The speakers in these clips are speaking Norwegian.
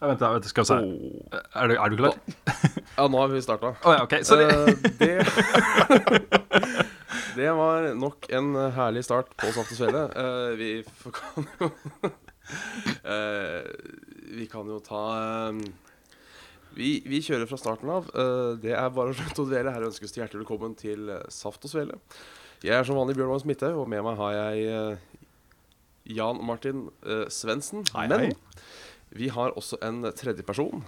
Vent, vent, skal vi se. Er, du, er du klar? Ja, nå har vi starta. Oh, ja, okay. Sorry. Eh, det Det var nok en herlig start på Saft og Svele. Eh, vi kan jo Eh, Vi kan jo ta vi, vi kjører fra starten av. Det er bare å dvele. Her ønskes det hjertelig velkommen til Saft og Svele. Jeg er som vanlig Bjørn Magnus Midthaug, og med meg har jeg Jan Martin Svendsen. Hei, Men hei. Vi har også en tredje person.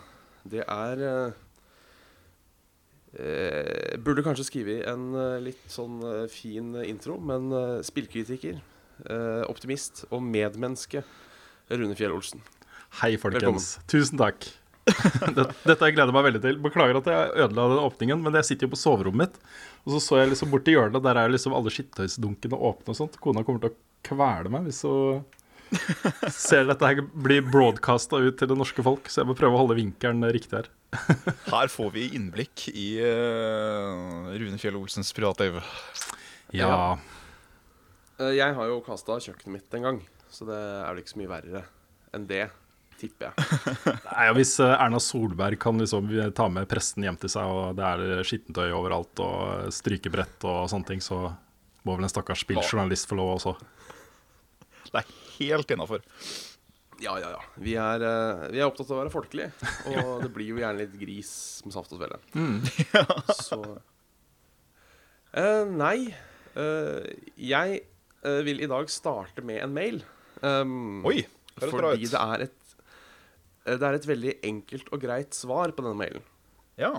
Det er eh, eh, Burde kanskje skrive en eh, litt sånn eh, fin intro, men spillkritiker, eh, optimist og medmenneske Rune Fjell Olsen. Hei, folkens. Tusen takk. Dette, dette jeg gleder meg veldig til. Beklager at jeg ødela den åpningen, men jeg sitter jo på soverommet mitt, og så så jeg liksom borti hjørnet, der er liksom alle skittøysdunkene åpne og sånt. Kona kommer til å kvele meg hvis hun ser dette her bli broadcasta ut til det norske folk, så jeg må prøve å holde vinkelen riktig her. Her får vi innblikk i uh, Rune Fjell Olsens privatliv. Ja. ja. jeg har jo kasta kjøkkenet mitt en gang, så det er vel ikke så mye verre enn det, tipper jeg. Nei, og Hvis eh, Erna Solberg kan liksom ta med presten hjem til seg, og det er skittentøy overalt og strykebrett og sånne ting, så må vel en stakkars spilljournalist få lov også. Det er helt innafor. Ja, ja, ja. Vi er, eh, vi er opptatt av å være folkelige, og det blir jo gjerne litt gris med saft og svele. Så uh, Nei. Uh, jeg uh, vil i dag starte med en mail. Um, Oi, høres bra fordi det er et Det er et veldig enkelt og greit svar på denne mailen. Ja.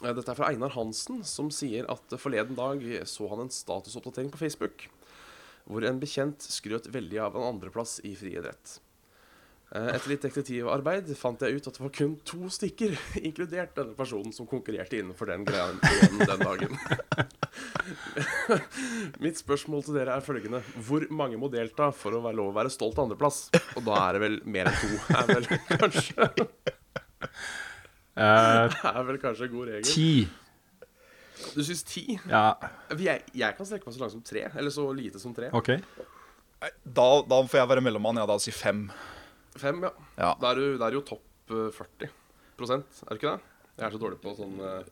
Dette er fra Einar Hansen, som sier at forleden dag så han en statusoppdatering på Facebook, hvor en bekjent skrøt veldig av en andreplass i friidrett. Eh, Etter litt detektivarbeid fant jeg ut at det var kun to stykker, inkludert denne personen, som konkurrerte innenfor den greia den dagen. Mitt spørsmål til dere er følgende. Hvor mange må delta for å være lov å være stolt andreplass? Og da er det vel mer enn to, er vel kanskje, Det er vel kanskje en god regel. ti. Du syns ti? Ja, Jeg, jeg kan strekke meg så langt som tre. Eller så lite som tre. OK. Da, da får jeg være mellommann. Ja, da sier fem. Fem, ja. Ja. Da er du, er jo topp eh, 40 er du ikke det? Jeg er så dårlig på sånn eh,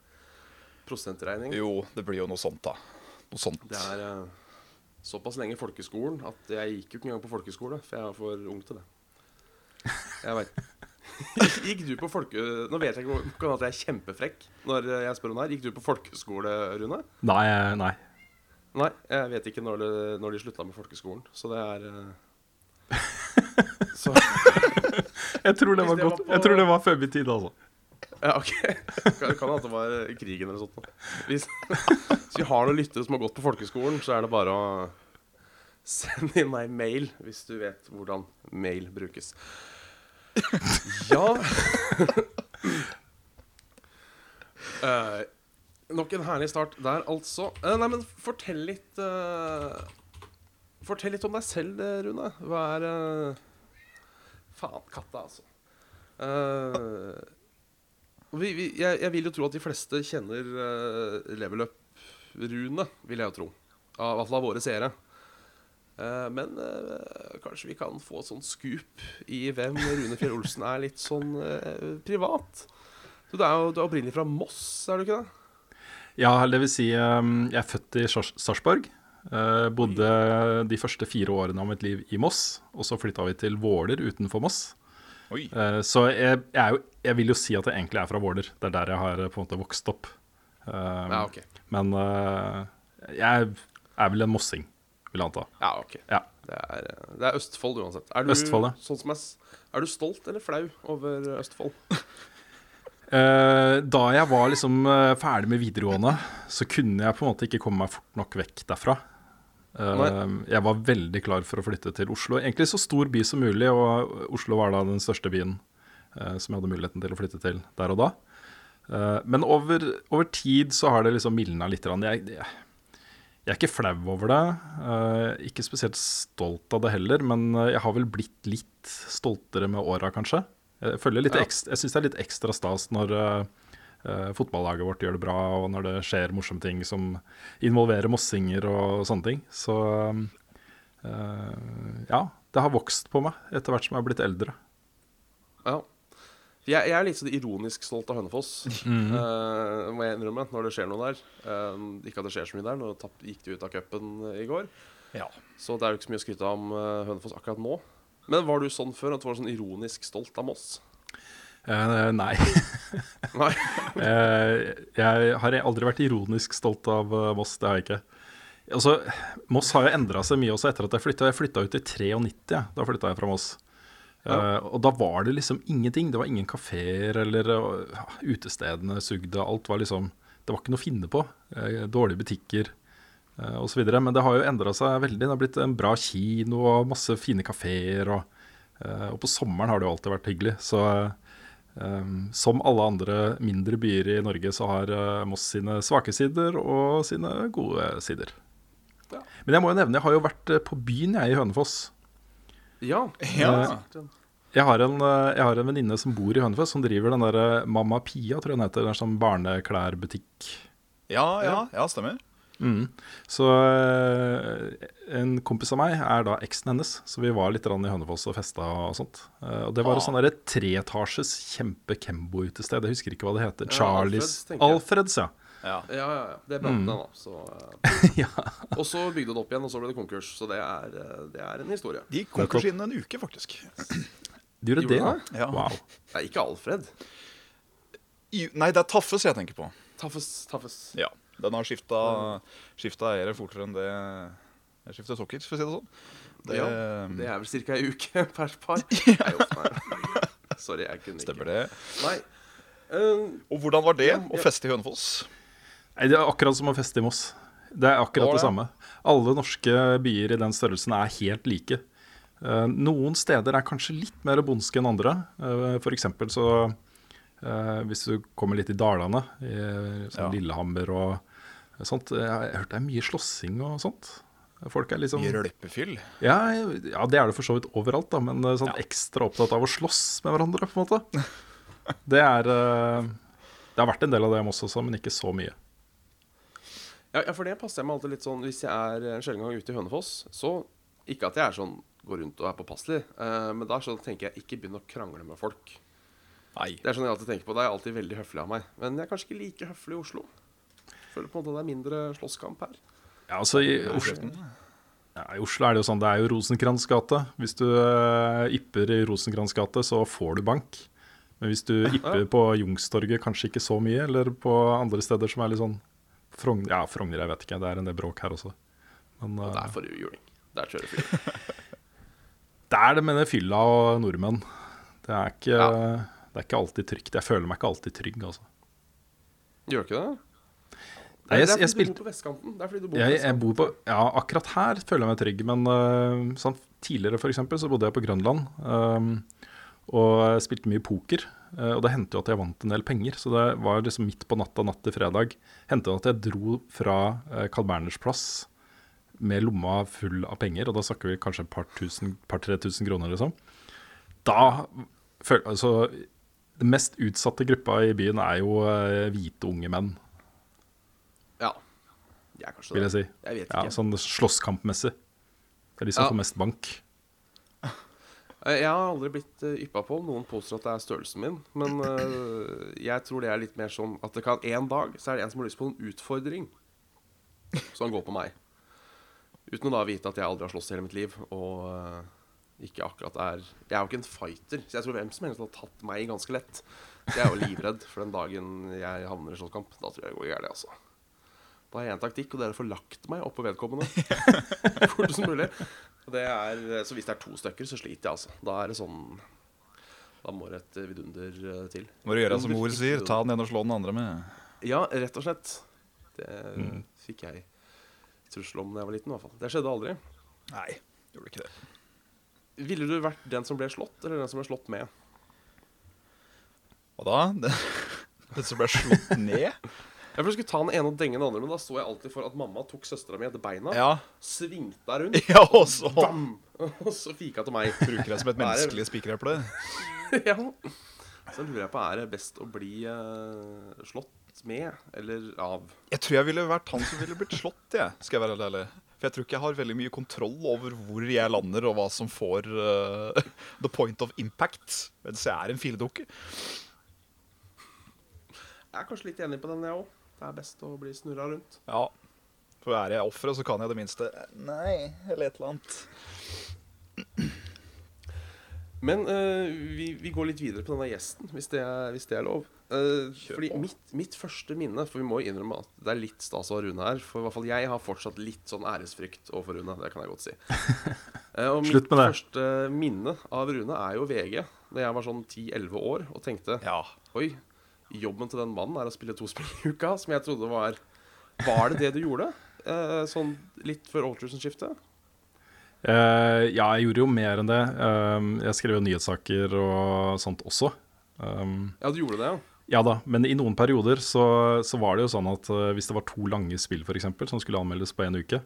prosentregning. Jo, det blir jo noe sånt, da. Noe sånt. Det er uh, såpass lenge i folkeskolen at jeg gikk jo ikke engang på folkeskole, for jeg er for ung til det. Jeg vet. Gikk du på folke... Nå vet jeg ikke om kan at jeg er kjempefrekk når jeg spør om det her. Gikk du på folkeskole, Rune? Nei, eh, nei. Nei, jeg vet ikke når, det, når de slutta med folkeskolen, så det er eh, Så Jeg tror det var var på- Jeg tror det var før min tid, altså. Ja, ok. Det kan hende det var krigen eller sånt. Hvis, hvis vi har noen lyttere som har gått på folkeskolen, så er det bare å sende inn meg mail hvis du vet hvordan mail brukes. Ja uh, Nok en herlig start der, altså. Uh, nei, men fortell litt uh, Fortell litt om deg selv, Rune. Hva er Faen, katta, altså. Vi, vi, jeg, jeg vil jo tro at de fleste kjenner uh, Level Up-Rune, vil jeg jo tro. Av, I hvert fall av våre seere. Eh, men eh, kanskje vi kan få et sånt scoop i hvem Rune Fjell Olsen er litt sånn eh, privat. Så du er jo du er opprinnelig fra Moss, er du ikke det? Ja, det vil si, um, jeg er født i Sarpsborg. Eh, bodde de første fire årene av mitt liv i Moss, og så flytta vi til Våler utenfor Moss. Oi. Eh, så jeg, jeg, er jo, jeg vil jo si at jeg egentlig er fra Våler. Det er der jeg har på en måte vokst opp. Ja, okay. Men eh, jeg er vel en mossing, vil jeg anta. Ja, ok. Ja. Det er, det er Østfold uansett. Er du, Østfold, ja. sånn som jeg, er du stolt eller flau over Østfold? Uh, da jeg var liksom uh, ferdig med videregående, så kunne jeg på en måte ikke komme meg fort nok vekk derfra. Uh, jeg var veldig klar for å flytte til Oslo. Egentlig så stor by som mulig, og Oslo var da den største byen som jeg hadde muligheten til å flytte til der og da. Men over, over tid så har det liksom mildna litt. Jeg, jeg, jeg er ikke flau over det. eh, ikke spesielt stolt av det heller, men eh, jeg har vel blitt litt stoltere med åra, kanskje. Jeg, Ja. ekstra, jeg syns det er litt ekstra stas når uh, fotballaget vårt gjør det bra, og når det skjer morsomme ting som involverer mossinger og sånne ting. Så uh, ja, det har vokst på meg etter hvert som jeg har blitt eldre. Ja. Jeg, jeg er litt sånn ironisk stolt av Hønefoss, Mhm. uh, må jeg innrømme, når det skjer noe der. Uh, ikke at det skjer så mye der, nå tapp, gikk de ut av cupen i går. Ja. Så det er jo ikke så mye å skryte av om eh, Hønefoss akkurat nå. Men var du sånn før, at du var sånn ironisk stolt av Moss? Uh, nei. Nei. Jeg har aldri vært ironisk stolt av Moss, det har jeg ikke. Altså, Moss har jo endra seg mye også etter at jeg flytta. Jeg flytta ut i 93, ja. da flytta jeg fra Moss. Eh, og da var det liksom ingenting. Det var ingen kafeer eller uh, utestedene sugde. Alt var liksom Det var ikke noe å finne på. Uh, dårlige butikker uh, osv. Men det har jo endra seg veldig. Det har blitt en bra kino og masse fine kafeer. Og, og på sommeren har det jo alltid vært hyggelig. Så Um, som alle andre mindre byer i Norge, så har uh, Moss sine svake sider og sine gode sider. Ja. Men jeg må jo nevne, jeg har jo vært uh, på byen jeg i Hønefoss. Ja. Ja. Jeg har en, jeg har en venninne som bor i Hønefoss, som driver den der Mamma Pia, tror jeg den heter. Den sånn barneklærbutikk. Ja, ja, ja, stemmer. Mm. Så uh, en kompis av meg er da eksen hennes, så vi var litt i Hønefoss og festa og sånt. Og det var et Ah. sånn derre treetasjes kjempe-Kembo-utested. Jeg husker ikke hva det heter. Ja, Charlies Alfreds. Alfreds, ja. Ja. Ja, ja, ja. Det brant ned, da. Så, eh, ja. og så bygde det opp igjen, og så ble det konkurs. Så det er, eh, det er en historie. De gikk konkurs innen en uke, faktisk. De gjorde Gjorde det, da? det? Ja. Wow. Nei, ikke Alfred. I- Nei, det er Taffes jeg tenker på. Taffes, Taffes. Ja. Den har skifta, skifta eiere fortere enn det jeg skifter sokker, for å si det sånn. Det, Ja, Det er vel ca. ei uke per par. Nei. Sorry, jeg kunne ikke. Stemmer det. Nei. Uh, Og hvordan var det Ja, å feste i Hønefoss? Det er akkurat som å feste i Moss. Det er akkurat det samme. Alle norske byer i den størrelsen er helt like. Eh, noen steder er kanskje litt mer bondske enn andre. Uh, for eksempel så eh, Hvis du kommer litt i dalene, i sånn Ja. Lillehammer og sånt Jeg har hørt det er mye slåssing og sånt. Folk er liksom rølpefyll. ja, ja, det er det for så vidt overalt, da, men eh, sånn Ja. ekstra opptatt av å slåss med hverandre, på en måte. Det er eh, Det har vært en del av det i Moss også, men ikke så mye. Ja, ja, for det passer jeg meg alltid litt sånn Hvis jeg er en sjelden gang ute i Hønefoss, så Ikke at jeg er sånn går rundt og er påpasselig, uh, men da så tenker jeg ikke begynn å krangle med folk. Nei. Det er sånn jeg alltid tenker på. Det er alltid veldig høflig av meg. Men jeg er kanskje ikke like høflig i Oslo. Føler på en måte det er mindre slåsskamp her. Ja, altså i Oslo, ja, I Oslo er det jo sånn, det er jo Rosenkrantz gate. Hvis du uh, ypper i Rosenkrantz gate, så får du bank. Men hvis du ypper på Jungstorget, kanskje ikke så mye, eller på andre steder som er litt sånn Frogn, Ja, Frogner, jeg vet ikke. Det er en del bråk her også. Men Og der får du juling. Der kjører fyr. det er det med det fylla og nordmenn. Det er ikke, Ja. det er ikke alltid trygt. Jeg føler meg ikke alltid trygg, altså. Gjør ikke det? Nei, det jeg- er fordi jeg du bor på vestkanten. Det er fordi du bor på Jeg, jeg bor på Ja, akkurat her føler jeg meg trygg, men uh, sånn, tidligere for eksempel, så bodde jeg på Grønland. Um, og spilte mye poker. Øh, og det hendte jo at jeg vant en del penger. Så det var liksom midt på natta, natt til fredag. Hendte at jeg dro fra Carl Berners plass med lomma full av penger. Og da snakker vi kanskje et par tusen, par-tre tusen kroner, liksom. Da Altså, den mest utsatte gruppa i byen er jo øh, hvite unge menn, Ja. De er kanskje vil det. jeg si. Jeg vet Ja, sånn slåsskampmessig. Det er de som Ja. får mest bank. Eh, Jeg har aldri blitt uh, yppa på om noen påstår at det er størrelsen min. Men eh, jeg tror det er litt mer sånn at det kan en dag så er det en som har lyst på en utfordring. Så han går på meg. Uten å da vite at jeg aldri har slåss i hele mitt liv. Og eh, ikke akkurat er Jeg er jo ikke en fighter, så jeg tror hvem som helst hadde tatt meg ganske lett. Så jeg er jo livredd for den dagen jeg havner i slåsskamp. Da tror jeg det går gærent, altså. Da har jeg en taktikk, og det er å få lagt meg oppå vedkommende. Fortest mulig. Er, så hvis det er to stykker, så sliter jeg, altså. Da er det sånn Da må det et vidunder eh, til. Må du gjøre som mor sier, ta den ene og slå den andre med. Ja, rett og slett. Det Mm. fikk jeg trussel om da jeg var liten, i hvert fall. Det skjedde aldri. Nei, gjorde ikke det. Ville du vært den som ble slått, eller den som ble slått med? Og da? Den, den som ble slått ned? Jeg jeg skulle ta den ene og denge den andre, men da så jeg alltid for at mamma tok søstera mi etter beina, Ja. svingte deg rundt, ja, og så bam! Og så fika til meg. bruker jeg som et menneskelig spikereple. ja. Så lurer jeg på, er det best å bli uh, slått med eller av? Jeg tror jeg ville vært han som ville blitt slått, jeg. Skal jeg være ærlig. For jeg tror ikke jeg har veldig mye kontroll over hvor jeg lander, og hva som får uh, the point of impact. Mens jeg er en filedukke. Jeg er kanskje litt enig på den, jeg òg. Det er best å bli snurra rundt. Ja. For er jeg offeret, så kan jeg det minste Nei, eller et eller annet. Men uh, vi, vi går litt videre på denne gjesten, hvis det er, hvis det er lov. Uh, fordi mitt, mitt første minne For vi må innrømme at det er litt stas å ha Rune her. For i hvert fall jeg har fortsatt litt sånn æresfrykt overfor Rune. Det kan jeg godt si. Uh, og Slutt mitt det. første minne av Rune er jo VG. Da jeg var sånn 10-11 år og tenkte Ja. Oi, jobben til den mannen er å spille to spill i uka, som jeg trodde var Var det det du gjorde? Eh, sånn litt før årtusenskiftet? Eh, ja, jeg gjorde jo mer enn det. Um, jeg skrev jo nyhetssaker og sånt også. Um, Ja, du gjorde det, ja. ja da, men i noen perioder så, så var det jo sånn at uh, hvis det var to lange spill for eksempel, som skulle anmeldes på en uke,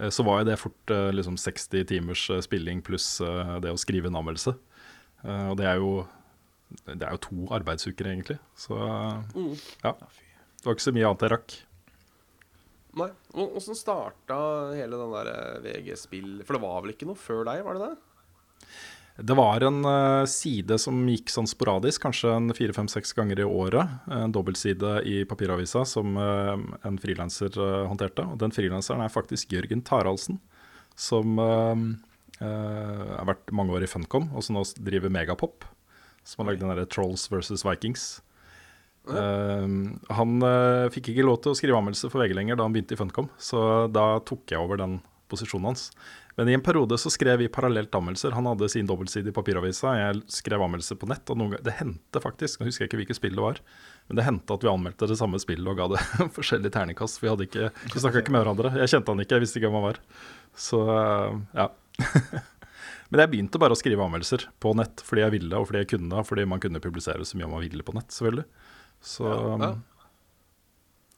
uh, så var jo det fort liksom 60 timers spilling pluss det å skrive en anmeldelse. Og det er jo det er jo to arbeidsuker, egentlig. Så Mm. ja. Det var ikke så mye annet jeg rakk. Nei. Åssen starta hele den der eh, VG-spill For det var vel ikke noe før deg, var det det? Det var en uh, side som gikk sånn sporadisk, kanskje en fire-fem-seks ganger i året. En dobbeltside i papiravisa som uh, en frilanser uh, håndterte. Og den frilanseren er faktisk Jørgen Taraldsen, som har vært mange år i Funcom, og som nå driver Megapop. Som har lagd den derre Trolls versus Vikings. Uh, han uh, fikk ikke lov til å skrive anmeldelse for VG lenger da han begynte i Funcom, så da tok jeg over den posisjonen hans. Men i en periode så skrev vi parallelt anmeldelser. Han hadde sin dobbeltside i papiravisa, jeg skrev anmeldelse på nett. Og noen ganger, det hendte faktisk, nå husker jeg ikke hvilket spill det var, men det hendte at vi anmeldte det samme spillet og ga det forskjellige terningkast. Vi, hadde ikke, vi snakka ikke med hverandre. Jeg kjente han ikke, jeg visste ikke hvem han var. Så uh, ja. Men jeg begynte bare å skrive anmeldelser på nett fordi jeg ville, og fordi jeg kunne, og fordi man kunne publisere så mye man ville på nett, selvfølgelig. Så Ja.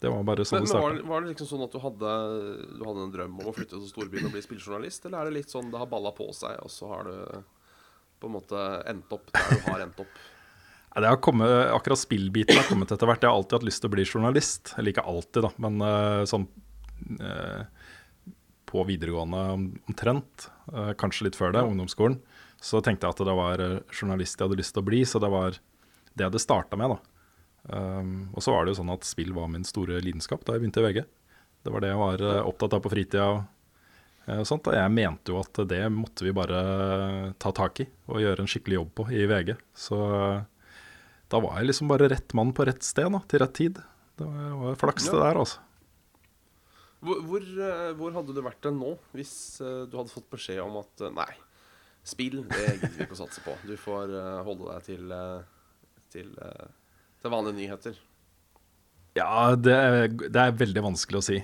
det var bare sånn Men, det men var, starta. det- var det liksom sånn at du hadde, du hadde en drøm om å flytte til storbyen og bli spilljournalist, eller er det litt sånn det har balla på seg, og så har du på en måte endt opp der du har endt opp? Ja, det har kommet, akkurat spillbiten har kommet etter hvert. Jeg har alltid hatt lyst til å bli journalist. Eller ikke alltid, da, men eh, sånn eh, på videregående omtrent. eh, kanskje litt før det, ungdomsskolen. Så tenkte jeg at det var eh, journalist jeg hadde lyst til å bli, så det var det jeg hadde starta med. da. Um, og så var det jo sånn at spill var min store lidenskap da jeg begynte i VG. Det var det jeg var eh, opptatt av på fritida. og sånt. og Jeg mente jo at det måtte vi bare ta tak i og gjøre en skikkelig jobb på i VG. Så da var jeg liksom bare rett mann på rett sted da, til rett tid. Det var, var flaks det der, altså. Hvor, eh, hvor hadde du vært nå hvis eh, du hadde fått beskjed om at eh, nei, spill det gidder vi ikke å satse på. Du får holde deg til, til, til vanlige nyheter. Ja, det, er- det er veldig vanskelig å si.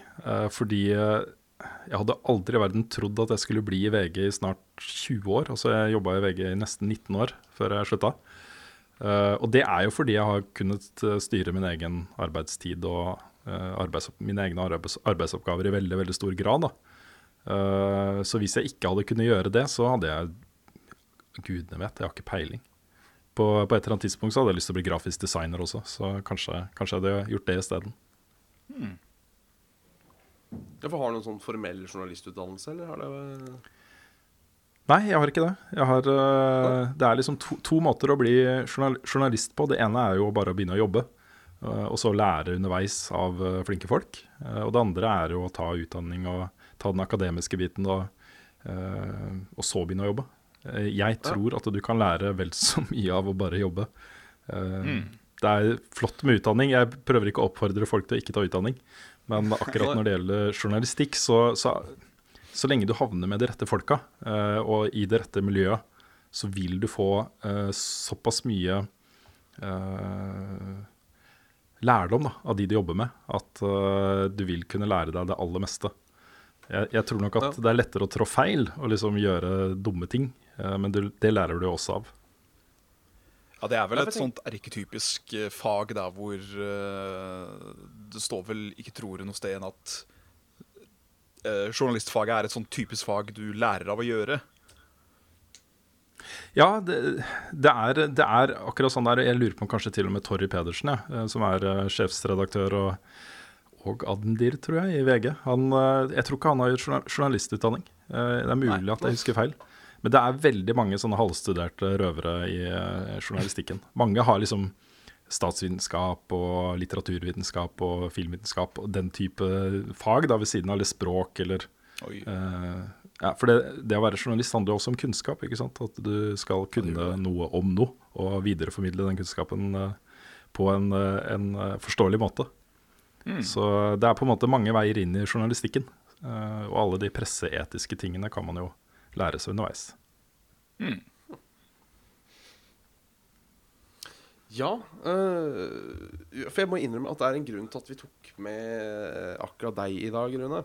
fordi jeg hadde aldri i verden trodd at jeg skulle bli i VG i snart 20 år. Altså Jeg jobba i VG i nesten 19 år før jeg slutta. Og det er jo fordi jeg har kunnet styre min egen arbeidstid og arbeids, mine egne arbeids, arbeidsoppgaver i veldig veldig stor grad. Eh, så hvis jeg ikke hadde kunnet gjøre det, så hadde jeg Gudene vet, jeg har ikke peiling. På, på et eller annet tidspunkt så hadde jeg lyst til å bli grafisk designer også, så kanskje, kanskje jeg hadde gjort det isteden. Hvorfor Har du noen sånn formell journalistutdannelse, eller har det Nei, jeg har ikke det. Har, det er liksom to, to måter å bli journal journalist på. Det ene er jo bare å begynne å jobbe, og så lære underveis av øh, flinke folk. Eh, og det andre er jo å ta utdanning og ta den akademiske biten, og, og så begynne å jobbe. Eh, jeg tror at du kan lære vel så mye av å bare jobbe. Eh, Det er flott med utdanning. Jeg prøver ikke å oppfordre folk til å ikke ta utdanning. Men akkurat når det gjelder journalistikk, så, så, så lenge du havner med de rette folka eh, og i det rette miljøet, så vil du få eh, såpass mye eh, lærdom da, av de du jobber med, at uh, du vil kunne lære deg det aller meste. Jeg, jeg tror nok at Ja. det er lettere å trå feil og liksom gjøre dumme ting, uh, men du, det lærer du også av. Ja, Det er vel et sånt erketypisk eh, fag der hvor uh, det står vel ikke tror noe sted enn at eh, journalistfaget er et sånt typisk fag du lærer av å gjøre. Ja, det, det, er, det er akkurat sånn der. Jeg lurer på om kanskje til og med Torry Pedersen, ja, eh, som er eh, sjefsredaktør og, og Admdir, tror jeg, i VG. Han, eh, jeg tror ikke han har gjort journalistutdanning. Det er mulig Nei. at jeg husker feil. Men det er veldig mange sånne halvstuderte røvere i journalistikken. Mange har liksom statsvitenskap og litteraturvitenskap og filmvitenskap og den type fag da ved siden av, eller språk eller eh, Ja, for det, det å være journalist handler jo også om kunnskap, ikke sant. At du skal kunne noe om noe og videreformidle den kunnskapen eh, på en, eh, en eh, forståelig måte. Mm. Så det er på en måte mange veier inn i journalistikken. eh, og alle de presseetiske tingene kan man jo lære seg underveis. Mm. Ja, øh, for jeg må innrømme at det er en grunn til at vi tok med akkurat deg i dag, Rune.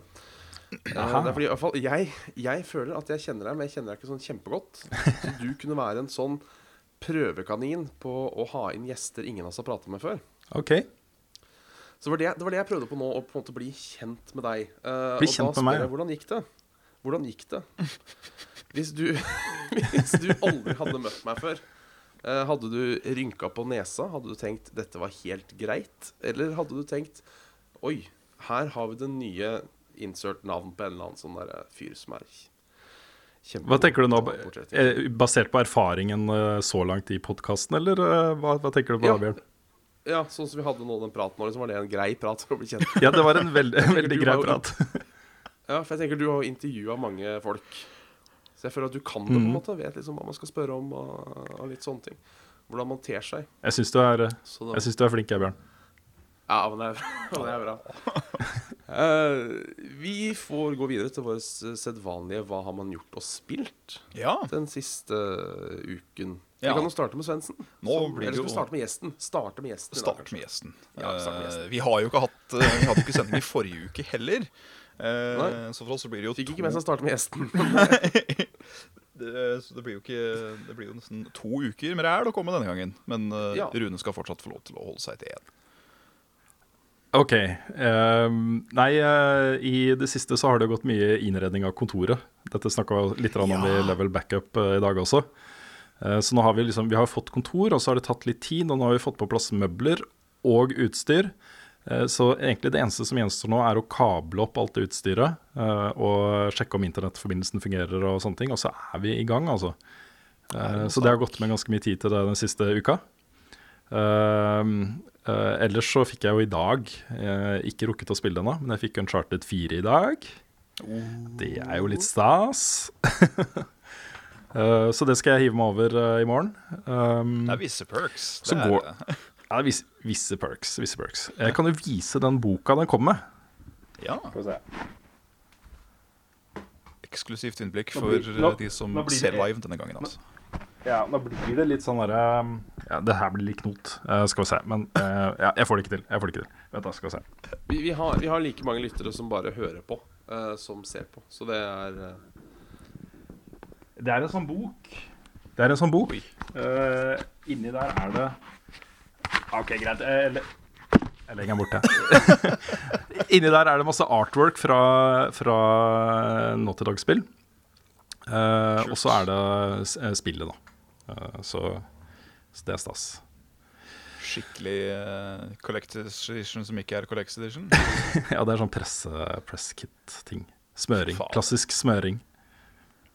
Eh, Aha. det er fordi i hvert fall jeg, jeg føler at jeg kjenner deg, men jeg kjenner deg ikke sånn kjempegodt. Så du kunne være en sånn prøvekanin på å ha inn gjester ingen av oss har pratet med før. OK. Så det var det, det var det jeg prøvde på nå, å på en måte bli kjent med deg. Uh, Bli kjent med meg, jeg, hvordan gikk det? Hvordan gikk det? Hvis du, hvis du aldri hadde møtt meg før, uh, hadde du rynka på nesa? Hadde du tenkt 'dette var helt greit'? Eller hadde du tenkt 'oi, her har vi den nye insert navn på en eller annen sånn der eh, fyr som er kjempe... Hva tenker du nå? eh, Basert på erfaringen eh, så langt i podkasten, eller hva, hva tenker du på. Bjørn? Ja, sånn som vi hadde nå den praten nå, liksom var det en grei prat for å bli kjent. Ja, det var en veldig, veldig grei prat. Ja, for jeg tenker du har jo intervjua mange folk. Så jeg føler at du kan det, på en Mhm. måte. Vet liksom hva man skal spørre om og, og litt sånne ting. Hvordan man ter seg. Jeg syns du, du er flink, jeg, Bjørn. Ja, men det er, men det er bra. uh, vi får gå videre til vår sedvanlige 'Hva har man gjort og spilt?' Ja. den siste uken. Ja. Vi kan jo starte med Svendsen. Eller skal vi starte med gjesten? Starte med gjesten. Start med gjesten. Ja, start med gjesten. Uh, vi har jo ikke hatt eh, Vi hadde jo ikke sending i forrige uke heller. Uh, Nei. så for oss så blir det jo Fikk to ikke med seg å starte med gjesten. det, så det blir jo ikke Det blir jo nesten to uker med ræl å komme denne gangen. Men uh, Ja. Rune skal fortsatt få lov til å holde seg til én. OK. Um, nei, eh, i det siste så har det gått mye innredning av kontoret. Dette snakka litt om om i Level Backup eh, i dag også. Eh, så nå har vi liksom Vi har fått kontor, og så har det tatt litt tid. Og nå har vi fått på plass møbler og utstyr. Så egentlig det eneste som gjenstår nå, er å kable opp alt det utstyret. og sjekke om internettforbindelsen fungerer og sånne ting. Og så er vi i gang, altså. Så det har gått med ganske mye tid til det den siste uka. Eh, ellers så fikk jeg jo i dag uh, ikke rukket å spille ennå, men jeg fikk Uncharted 4 i dag. Det er jo litt stas. uh, så det skal jeg hive meg over i morgen. Um, Det er visse perks. Så Det er, går- ja, det er visse, visse perks. Visse perks. Jeg kan jo vise den boka den kom med. Ja, Skal vi se. eksklusivt innblikk Nå for blir- nå- de som ser live denne gangen. Altså. Ja, nå blir det litt sånn derre um, Ja, det her blir litt knot, eh, skal vi se. Men eh, ja, jeg får det ikke til. Jeg får det ikke til. Vent, da, skal vi se. Vi, vi, har, vi har like mange lyttere som bare hører på, uh, som ser på. Så det er Det er en sånn bok. Det er en sånn bok. Eh, inni der er det OK, greit. Jeg, le- jeg legger den bort, jeg. inni der er det masse artwork fra, fra Naughty Dog-spill. Eh, og så er det spillet, da. Eh, så, så det er stas. Skikkelig uh, Collectors Edition som ikke er Collectors Edition. ja, det er sånn presse, press kit-ting. Smøring. Faen. Klassisk smøring.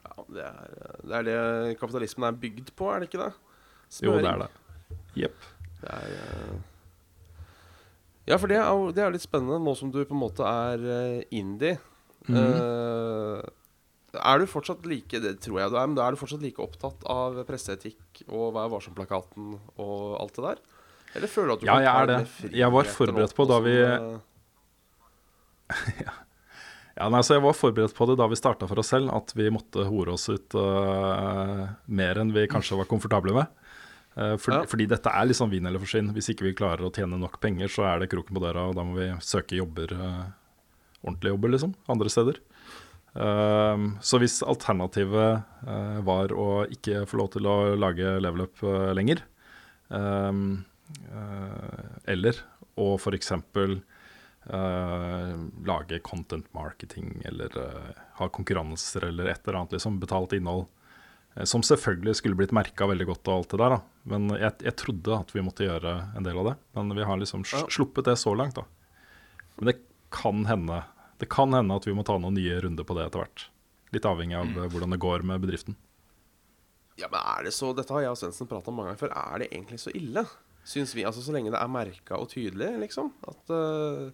Ja, det er, det er det kapitalismen er bygd på, er det ikke det? Jo, det er det. Jepp. Det er Uh... Ja, for det er, jo, det er litt spennende nå som du på en måte er indie. Mhm. Eh, er du fortsatt like Det tror jeg du er, men er du fortsatt like opptatt av presseetikk og Vær varsom-plakaten og alt det der? Eller føler du at du Ja, kan jeg er det. Jeg var forberedt på da vi- eh, Ja, nei, så Jeg var forberedt på det da vi starta for oss selv, at vi måtte hore oss ut uh, mer enn vi kanskje var komfortable med. Uh, for, Ja. Fordi dette er liksom vin eller forsvinn. Hvis ikke vi klarer å tjene nok penger, så er det kroken på døra, og da må vi søke jobber, uh, ordentlige jobber, liksom, andre steder. Um, så hvis alternativet øh, var å ikke få lov til å lage level up øh, lenger, um, øh, eller å f.eks. Uh, lage content marketing eller ha konkurranser eller et eller annet liksom, betalt innhold. eh, som selvfølgelig skulle blitt merka veldig godt og alt det der. da. Men jeg, jeg trodde at vi måtte gjøre en del av det. Men vi har liksom sluppet det så langt, da. Men det kan hende Det kan hende at vi må ta noen nye runder på det etter hvert. Litt avhengig av mm. hvordan det går med bedriften. Ja, men er det så Dette har jeg og Svendsen prata om mange ganger før. Er det egentlig så ille? Syns vi, altså Så lenge det er merka og tydelig, liksom. At uh,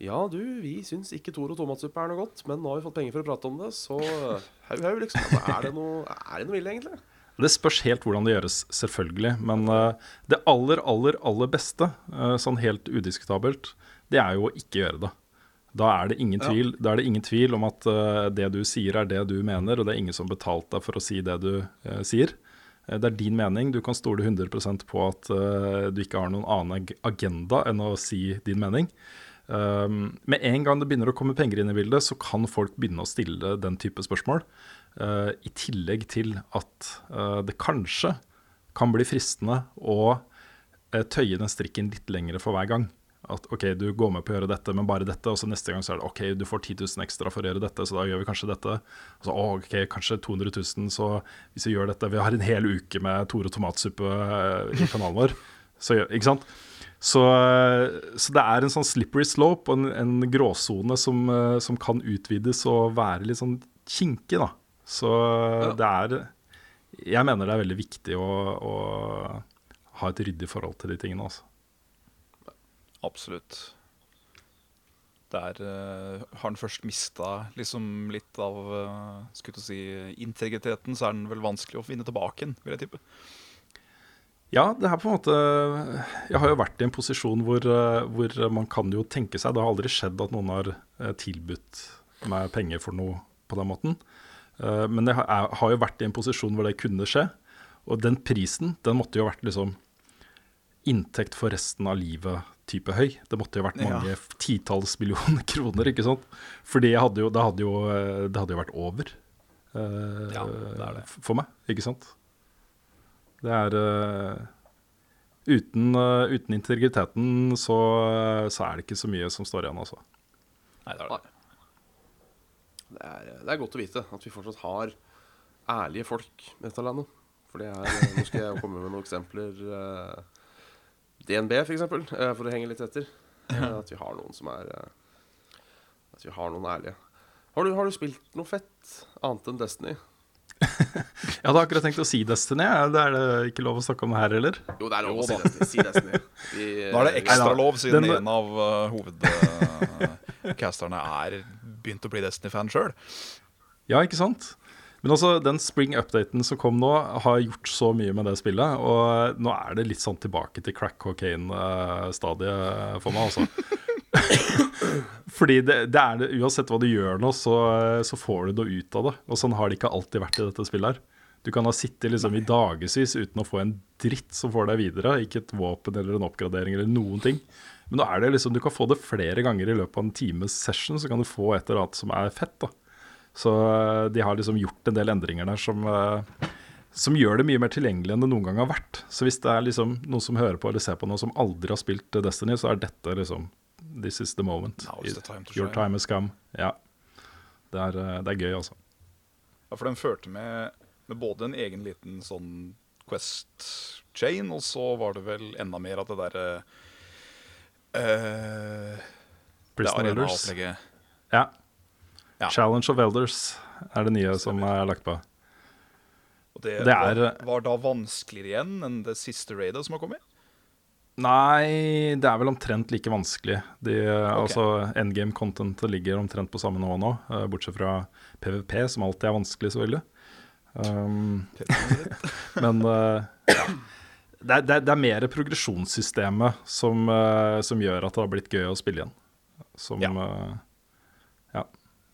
ja, du, vi syns ikke Toro tomatsuppe er noe godt, men nå har vi fått penger for å prate om det, så hau, hau, liksom. Altså, er, det noe, er det noe ille, egentlig? Det spørs helt hvordan det gjøres, selvfølgelig. Men uh, det aller, aller, aller beste, uh, sånn helt udiskutabelt, det er jo å ikke gjøre det. Da er det ingen tvil, da er det ingen tvil om at eh, det du sier, er det du mener, og det er ingen som har betalt deg for å si det du eh, sier. Eh, Det er din mening. Du kan stole 100% på at eh, du ikke har noen annen agenda enn å si din mening. Um, med en gang det begynner å komme penger inn i bildet, så kan folk begynne å stille den type spørsmål. Uh, I tillegg til at uh, det kanskje kan bli fristende å uh, tøye den strikken litt lengre for hver gang. At OK, du går med på å gjøre dette, men bare dette. Og så neste gang så er det OK, du får 10 000 ekstra for å gjøre dette, så da gjør vi kanskje dette. Og så OK, kanskje 200 000, så hvis vi gjør dette Vi har en hel uke med Tore tomatsuppe eh, i kanalen vår. Så, ikke sant? Så, eh, så det er en sånn slippery slope og en, en gråsone som, eh, som kan utvides og være litt sånn kinkig, da. Så det er Jeg mener det er veldig viktig å, å ha et ryddig forhold til de tingene, altså. Absolutt. Der uh, har han først mista liksom litt av uh, skulle si, integriteten, så er den vel vanskelig å finne tilbake igjen, vil jeg tippe. Ja, det er på en måte Jeg har jo vært i en posisjon hvor, eh, hvor man kan jo tenke seg Det har aldri skjedd at noen har tilbudt meg penger for noe på den måten. Men jeg har, jo vært i en posisjon hvor det kunne skje. Og den prisen, den måtte jo ha vært liksom inntekt for resten av livet-type høy. Det måtte jo vært mange ja. titalls millioner kroner, ikke sant. Fordi hadde jo, det, hadde jo, eh, det hadde jo vært over uh, Ja, det det. for meg, ikke sant. Det er uh, uten, uh, uten integriteten så, så er det ikke så mye som står igjen, altså. Nei, det er det. Det er, det er godt å vite at vi fortsatt har ærlige folk i dette landet. For det er Nå skal jeg komme med noen eksempler. eh, DNB, for eksempel, eh, for å henge litt etter. Eh, At vi har noen som er eh, At vi har noen ærlige. Har du, har du spilt noe fett annet enn Destiny? Jeg hadde akkurat tenkt å si Destiny. Det er det ikke lov å snakke om her heller. Jo, det er lov å si. Destiny. Si Destiny. Vi, da er det ekstra lov, siden Den- en av uh, hovedcasterne er begynt å bli Destiny-fan sjøl. Ja, ikke sant? Men også den spring-updaten som kom nå, har gjort så mye med det spillet. Og nå er det litt sånn tilbake til crack cocaine-stadiet for meg, altså. Fordi det, det er det, uansett hva du gjør nå, så, så får du noe ut av det. Og sånn har det ikke alltid vært i dette spillet her. Du kan ha sittet liksom i dagevis uten å få en dritt som får deg videre. Ikke et våpen eller en oppgradering eller noen ting. Men nå er det liksom, du kan få det flere ganger i løpet av en times session, så kan du få et eller annet som er fett. da. Så eh, de har liksom gjort en del endringer der som, eh, som gjør det mye mer tilgjengelig enn det noen gang har vært. Så hvis det er liksom noen som hører på eller ser på noe som aldri har spilt eh, Destiny, så er dette liksom This is the moment. The time Your time has come. Ja. Det er, det er gøy, altså. Ja, for den førte med, med både en egen liten sånn Quest-chain, og så var det vel enda mer at det derre uh, Prison det Ja. Ja. Challenge of Elders er det nye som er lagt på. Og det, Det er- var, var da vanskeligere igjen enn det siste raidet som har kommet? Nei, det er vel omtrent like vanskelig. De, Altså, Endgame contentet ligger omtrent på samme nivå nå, eh, bortsett fra PVP, som alltid er vanskelig, selvfølgelig. Um, men uh, ja. det, er, det, er, det er mer progresjonssystemet som, uh, som gjør at det har blitt gøy å spille igjen. Som Ja. uh,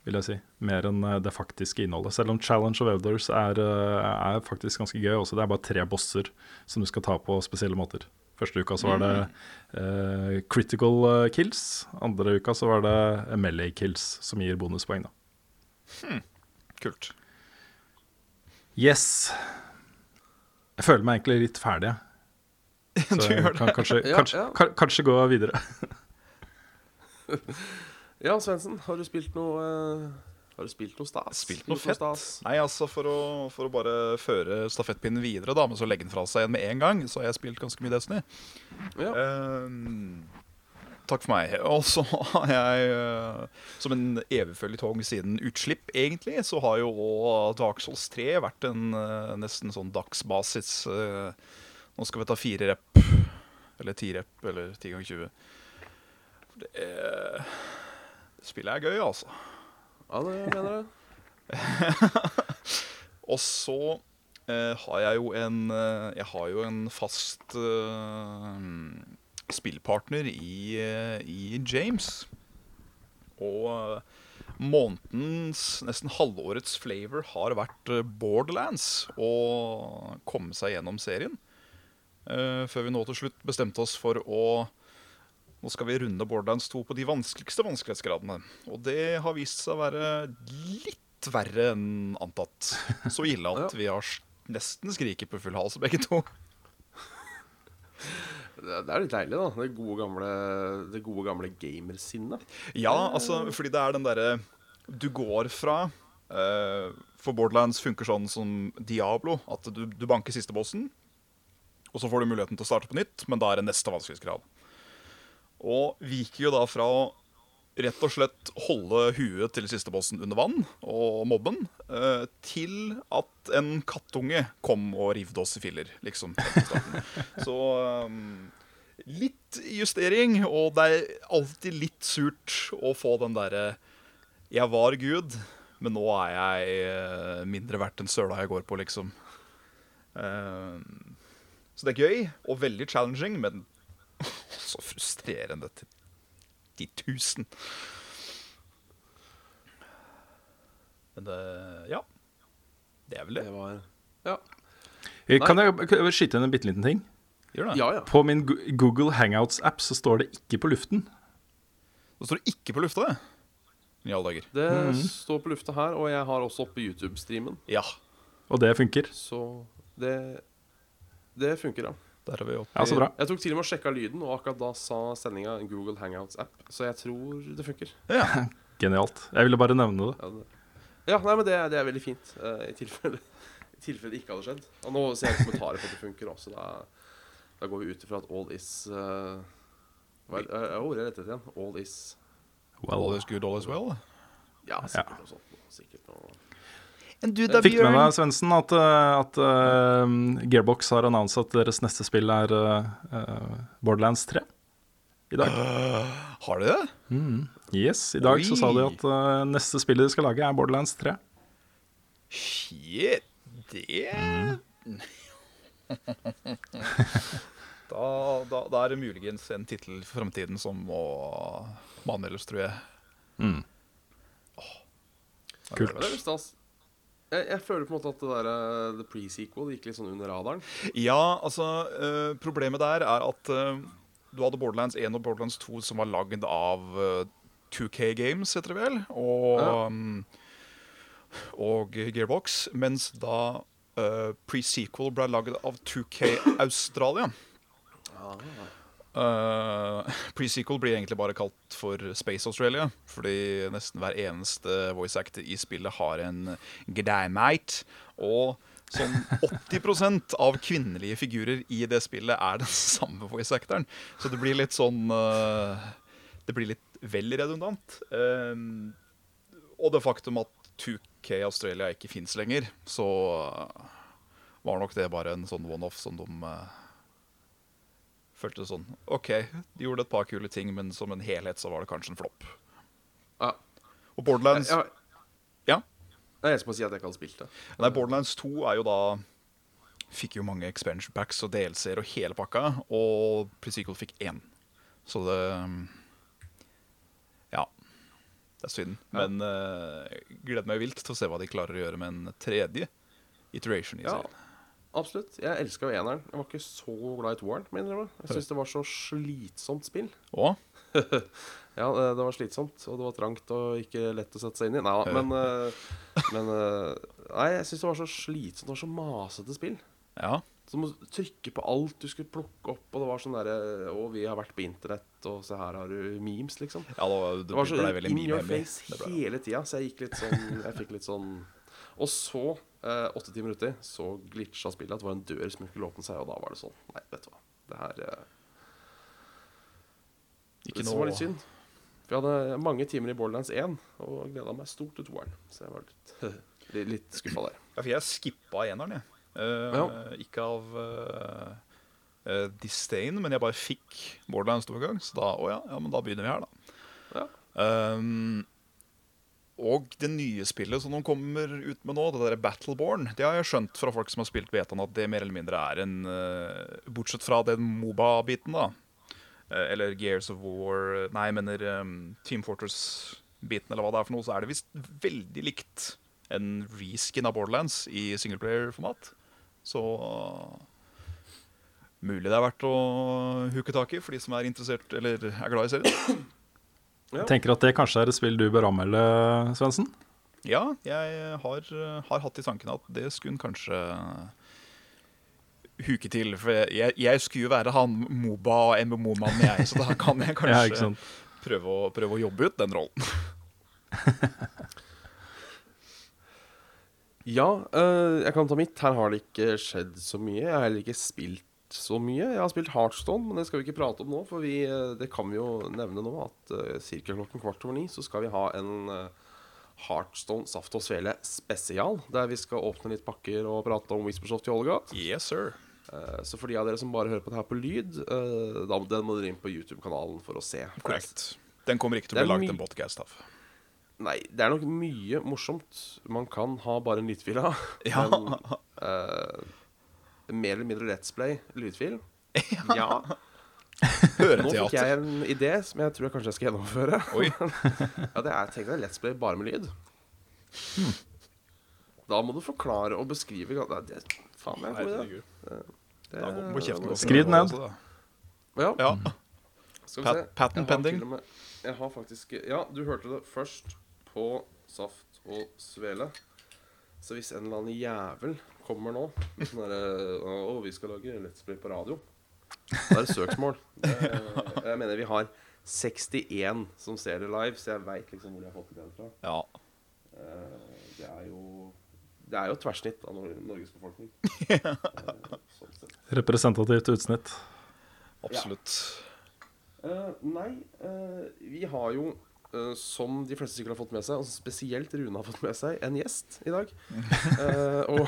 vil jeg si. Mer enn eh, det faktiske innholdet. Selv om Challenge of Elders er, eh, er faktisk ganske gøy også. Det er bare tre bosser som du skal ta på spesielle måter. Første uka så var det uh, critical kills. Andre uka så var det melee kills, som gir bonuspoeng, da. Hmm. Kult. Yes. Jeg føler meg egentlig litt ferdig, jeg. Så jeg kan kanskje, kanskje, kanskje, kanskje gå videre. Ja, Svendsen, har du spilt noe eh, Har du spilt noe stas? Spilt noe fett? Nei, altså for å, for å bare føre stafettpinnen videre, da, men så legge den fra seg igjen med en gang, så har jeg spilt ganske mye Destiny. Ja. Uh, takk for meg. Og så har jeg, eh, som en evig føljetong siden utslipp, egentlig, så har jo Dark Souls 3 vært en nesten sånn dagsbasis. Nå skal vi ta fire rep, eller ti rep, eller ti ganger 20. For det, er- spillet er gøy, altså. Ja, det mener jeg. Og så eh, har jeg jo en eh, Jeg har jo en fast eh, spillpartner i, eh, i James. Og eh, månedens, nesten halvårets flavor har vært Borderlands. Og komme seg gjennom serien. Eh, før vi nå til slutt bestemte oss for å Nå skal vi runde Borderlands 2 på de vanskeligste vanskelighetsgradene. Og det har vist seg å være litt verre enn antatt. Så ille at vi har nesten skriket på full hals, begge to. Det er litt deilig, da. Det gode gamle, det gode gamle gamersinnet. Ja, altså, fordi det er den derre Du går fra uh, For Borderlands funker sånn som Diablo. At du, du banker siste bossen, og så får du muligheten til å starte på nytt, men da er det neste vanskelighetsgrad. Og viker jo da fra å rett og slett holde huet til siste bossen under vann og mobben, eh, til at en kattunge kom og rivde oss i filler, liksom. Så um, litt justering, og det er alltid litt surt å få den derre Jeg var Gud, men nå er jeg eh, mindre verdt enn søla jeg går på, liksom. Eh, så det er gøy og veldig challenging, men så frustrerende til de tusen. Men det Ja. Det er vel det. Det var Ja. Eh, Kan jeg, kan jeg skyte inn en bitte liten ting? Gjør det. Ja, ja. På min Google Hangouts-app så står det ikke på luften. Det står ikke på lufta, det. I alle dager. Det Mhm. står på lufta her, og jeg har også oppe YouTube-streamen. Ja. Og det funker. Så det Det funker, ja. Der er vi oppe Ja, så bra. Jeg tok til og med og sjekka lyden, og akkurat da sa sendinga Google Hangouts-app, så jeg tror det funker. Ja. Genialt. Jeg ville bare nevne det. Ja, det, ja nei, men det, det er veldig fint, Uh, i tilfelle I tilfelle det ikke hadde skjedd. Og nå ser jeg kommentarer på at det funker også, da, da går vi ut ifra at all is uh, Hva er ordet jeg lette igjen? All is All is good, all is well. Ja, sikkert noe sånt. Sikkert noe Do Fikk med deg, Svendsen, at, eh, at uh, Gearbox har annonset at deres neste spill er eh, Borderlands 3 i dag? Har de det? Yes, i dag så sa de at neste spillet de skal lage, er Borderlands 3. Shit, det da, da, da er det muligens en tittel for fremtiden som må manmeldes, tror jeg. Mm. Kult. Det er litt stas. Jeg, jeg føler på en måte at det der, eh, The pre-sequel gikk litt sånn under radaren. Ja, altså uh, Problemet der er at uh, du hadde Borderlands 1 og Borderlands 2 som var lagd av uh, 2K Games, heter det vel, og, Ja. um, og Gearbox. Mens da uh, pre-sequel ble lagd av 2K Australia. Uh, Pre-sequel blir egentlig bare kalt for Space Australia, fordi nesten hver eneste voice actor i spillet har en Gdaimite. Og sånn 80% av kvinnelige figurer i det spillet er den samme voice actoren. Så det blir litt sånn uh, Det blir litt vel redundant. Uh, og det faktum at 2K Australia ikke fins lenger, så var nok det bare en sånn one-off som de følte sånn OK, de gjorde et par kule ting, men som en helhet så var det kanskje en flopp. Ja. Og Borderlands Jeg, Ja. Nei, jeg skal bare si at jeg ikke har spilt det. Nei, Borderlands 2 er jo da Fikk jo mange expansion packs og DLC-er og hele pakka, og Pre-Sequel fikk én. Så det Ja. Det er synd. Ja. Men uh, gleder meg vilt til å se hva de klarer å gjøre med en tredje iteration. i Ja, serien. Absolutt. Jeg elska jo eneren. Jeg var ikke så glad i toeren. må jeg. Jeg syns det var så slitsomt spill. Å? Ja, det var slitsomt, og det var trangt og ikke lett å sette seg inn i. Nei da, men, eh, men eh, Nei, jeg syns det var så slitsomt. Var så masete spill. ja. Så du trykke på alt du skulle plukke opp, og det var sånn derre Å, vi har vært på internett, og se her har du memes, liksom. ja det, Det var så in your face hele tida, så jeg gikk litt sånn Jeg fikk litt sånn Og så, eh, åtte timer uti, så glitcha spillet at det var en dør som ikke kunne åpne seg, og da var det sånn Nei, vet du hva. Det her eh, Ikke nå Det var litt synd. For jeg hadde mange timer i Borderlands 1 og gleda meg stort til toeren. Så jeg var litt, litt, litt skuffa der. Ja, for jeg skippa eneren, jeg. Uh, Ja. Ikke av uh, eh, disdain, men jeg bare fikk Borderlands to ganger. Så da, oh ja, ja, men da begynner vi her, da. Ja. Um, og det nye spillet som de kommer ut med nå, det der Battleborn, det har jeg skjønt fra folk som har spilt betaen, at det mer eller mindre er en eh, Bortsett fra den Moba-biten, da. eh, eller Gears of War Nei, jeg mener um, Team Fortress-biten, eller hva det er for noe, så er det visst veldig likt en reskin av Borderlands i singleplayer-format. Så mulig det er verdt å huke tak i for de som er interessert eller er glad i serien. Ja. Jeg tenker at det kanskje er et spill du bør anmelde, Svendsen. Ja, jeg har, har hatt i tankene at det skulle en kanskje huke til. For jeg, jeg skulle jo være han Moba og MMO-mannen jeg, så da kan jeg kanskje ja, prøve, å, prøve å jobbe ut den rollen. Ja, øh, jeg kan ta mitt. Her har det ikke skjedd så mye. Jeg har heller ikke spilt så mye. Jeg har spilt Heartstone, men det skal vi ikke prate om nå. For vi, øh, det kan vi jo nevne nå, at uh, ca. klokken kvart over ni så skal vi ha en uh, Heartstone Saft og Svele spesial. Der vi skal åpne litt pakker og prate om Whispersoft i Ålgat. Yes, sir. Uh, så for de av dere som bare hører på det her på lyd, uh, da den må dere inn på YouTube-kanalen for å se. Korrekt. Den kommer ikke til å bli lagd laget en podcast av. Nei, det er nok mye morsomt man kan ha bare en lydfil av. Ja. Men eh, mer eller mindre Let's Play lydfil. Ja. Nå fikk jeg en idé som jeg tror jeg kanskje jeg skal gjennomføre. Oi. Ja, det er tenk deg Let's Play bare med lyd. Da må du forklare og beskrive Nei, det, Faen, det er en god idé. Det- Skriv den ned. Ja, Ja. skal vi Pat- se. patent pending. med- Jeg har faktisk Ja, du hørte det først på Saft og Svele. Så hvis en eller annen jævel kommer nå sånn derre Å, vi skal lage Let's Play på radio. Da er det søksmål. Det- Jeg mener vi har 61 som ser det live, så jeg veit liksom hvor de har fått det fra. ja. Eh, Det er jo Det er jo et tverrsnitt av Nor Norges befolkning. Eh, Sånn. Representativt utsnitt. Absolutt. Eh, nei, eh, vi har jo, Uh, som de fleste sikkert har fått med seg, og spesielt Rune har fått med seg, en gjest i dag. Uh, og,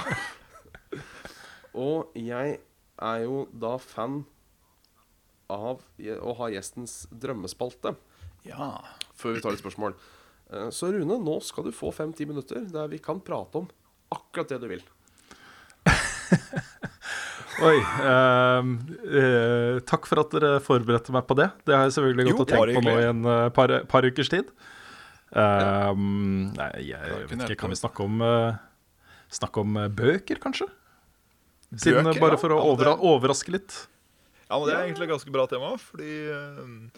og jeg er jo da fan av å ha gjestens drømmespalte, Ja. før vi tar litt spørsmål. Eh, så Rune, nå skal du få fem-ti minutter der vi kan prate om akkurat det du vil. Oi. ehm, eh, takk for at dere forberedte meg på det. Det har jeg selvfølgelig Jo, gått og tenkt på nå i en eh, par, par ukers tid. Ehm, nei, jeg, vet ikke. Kan vi snakke om, eh, snakke om eh, bøker, kanskje? Siden, Bøker, bare for å Ja, det- overraske litt. Ja, men det er egentlig et ganske bra tema, fordi uh,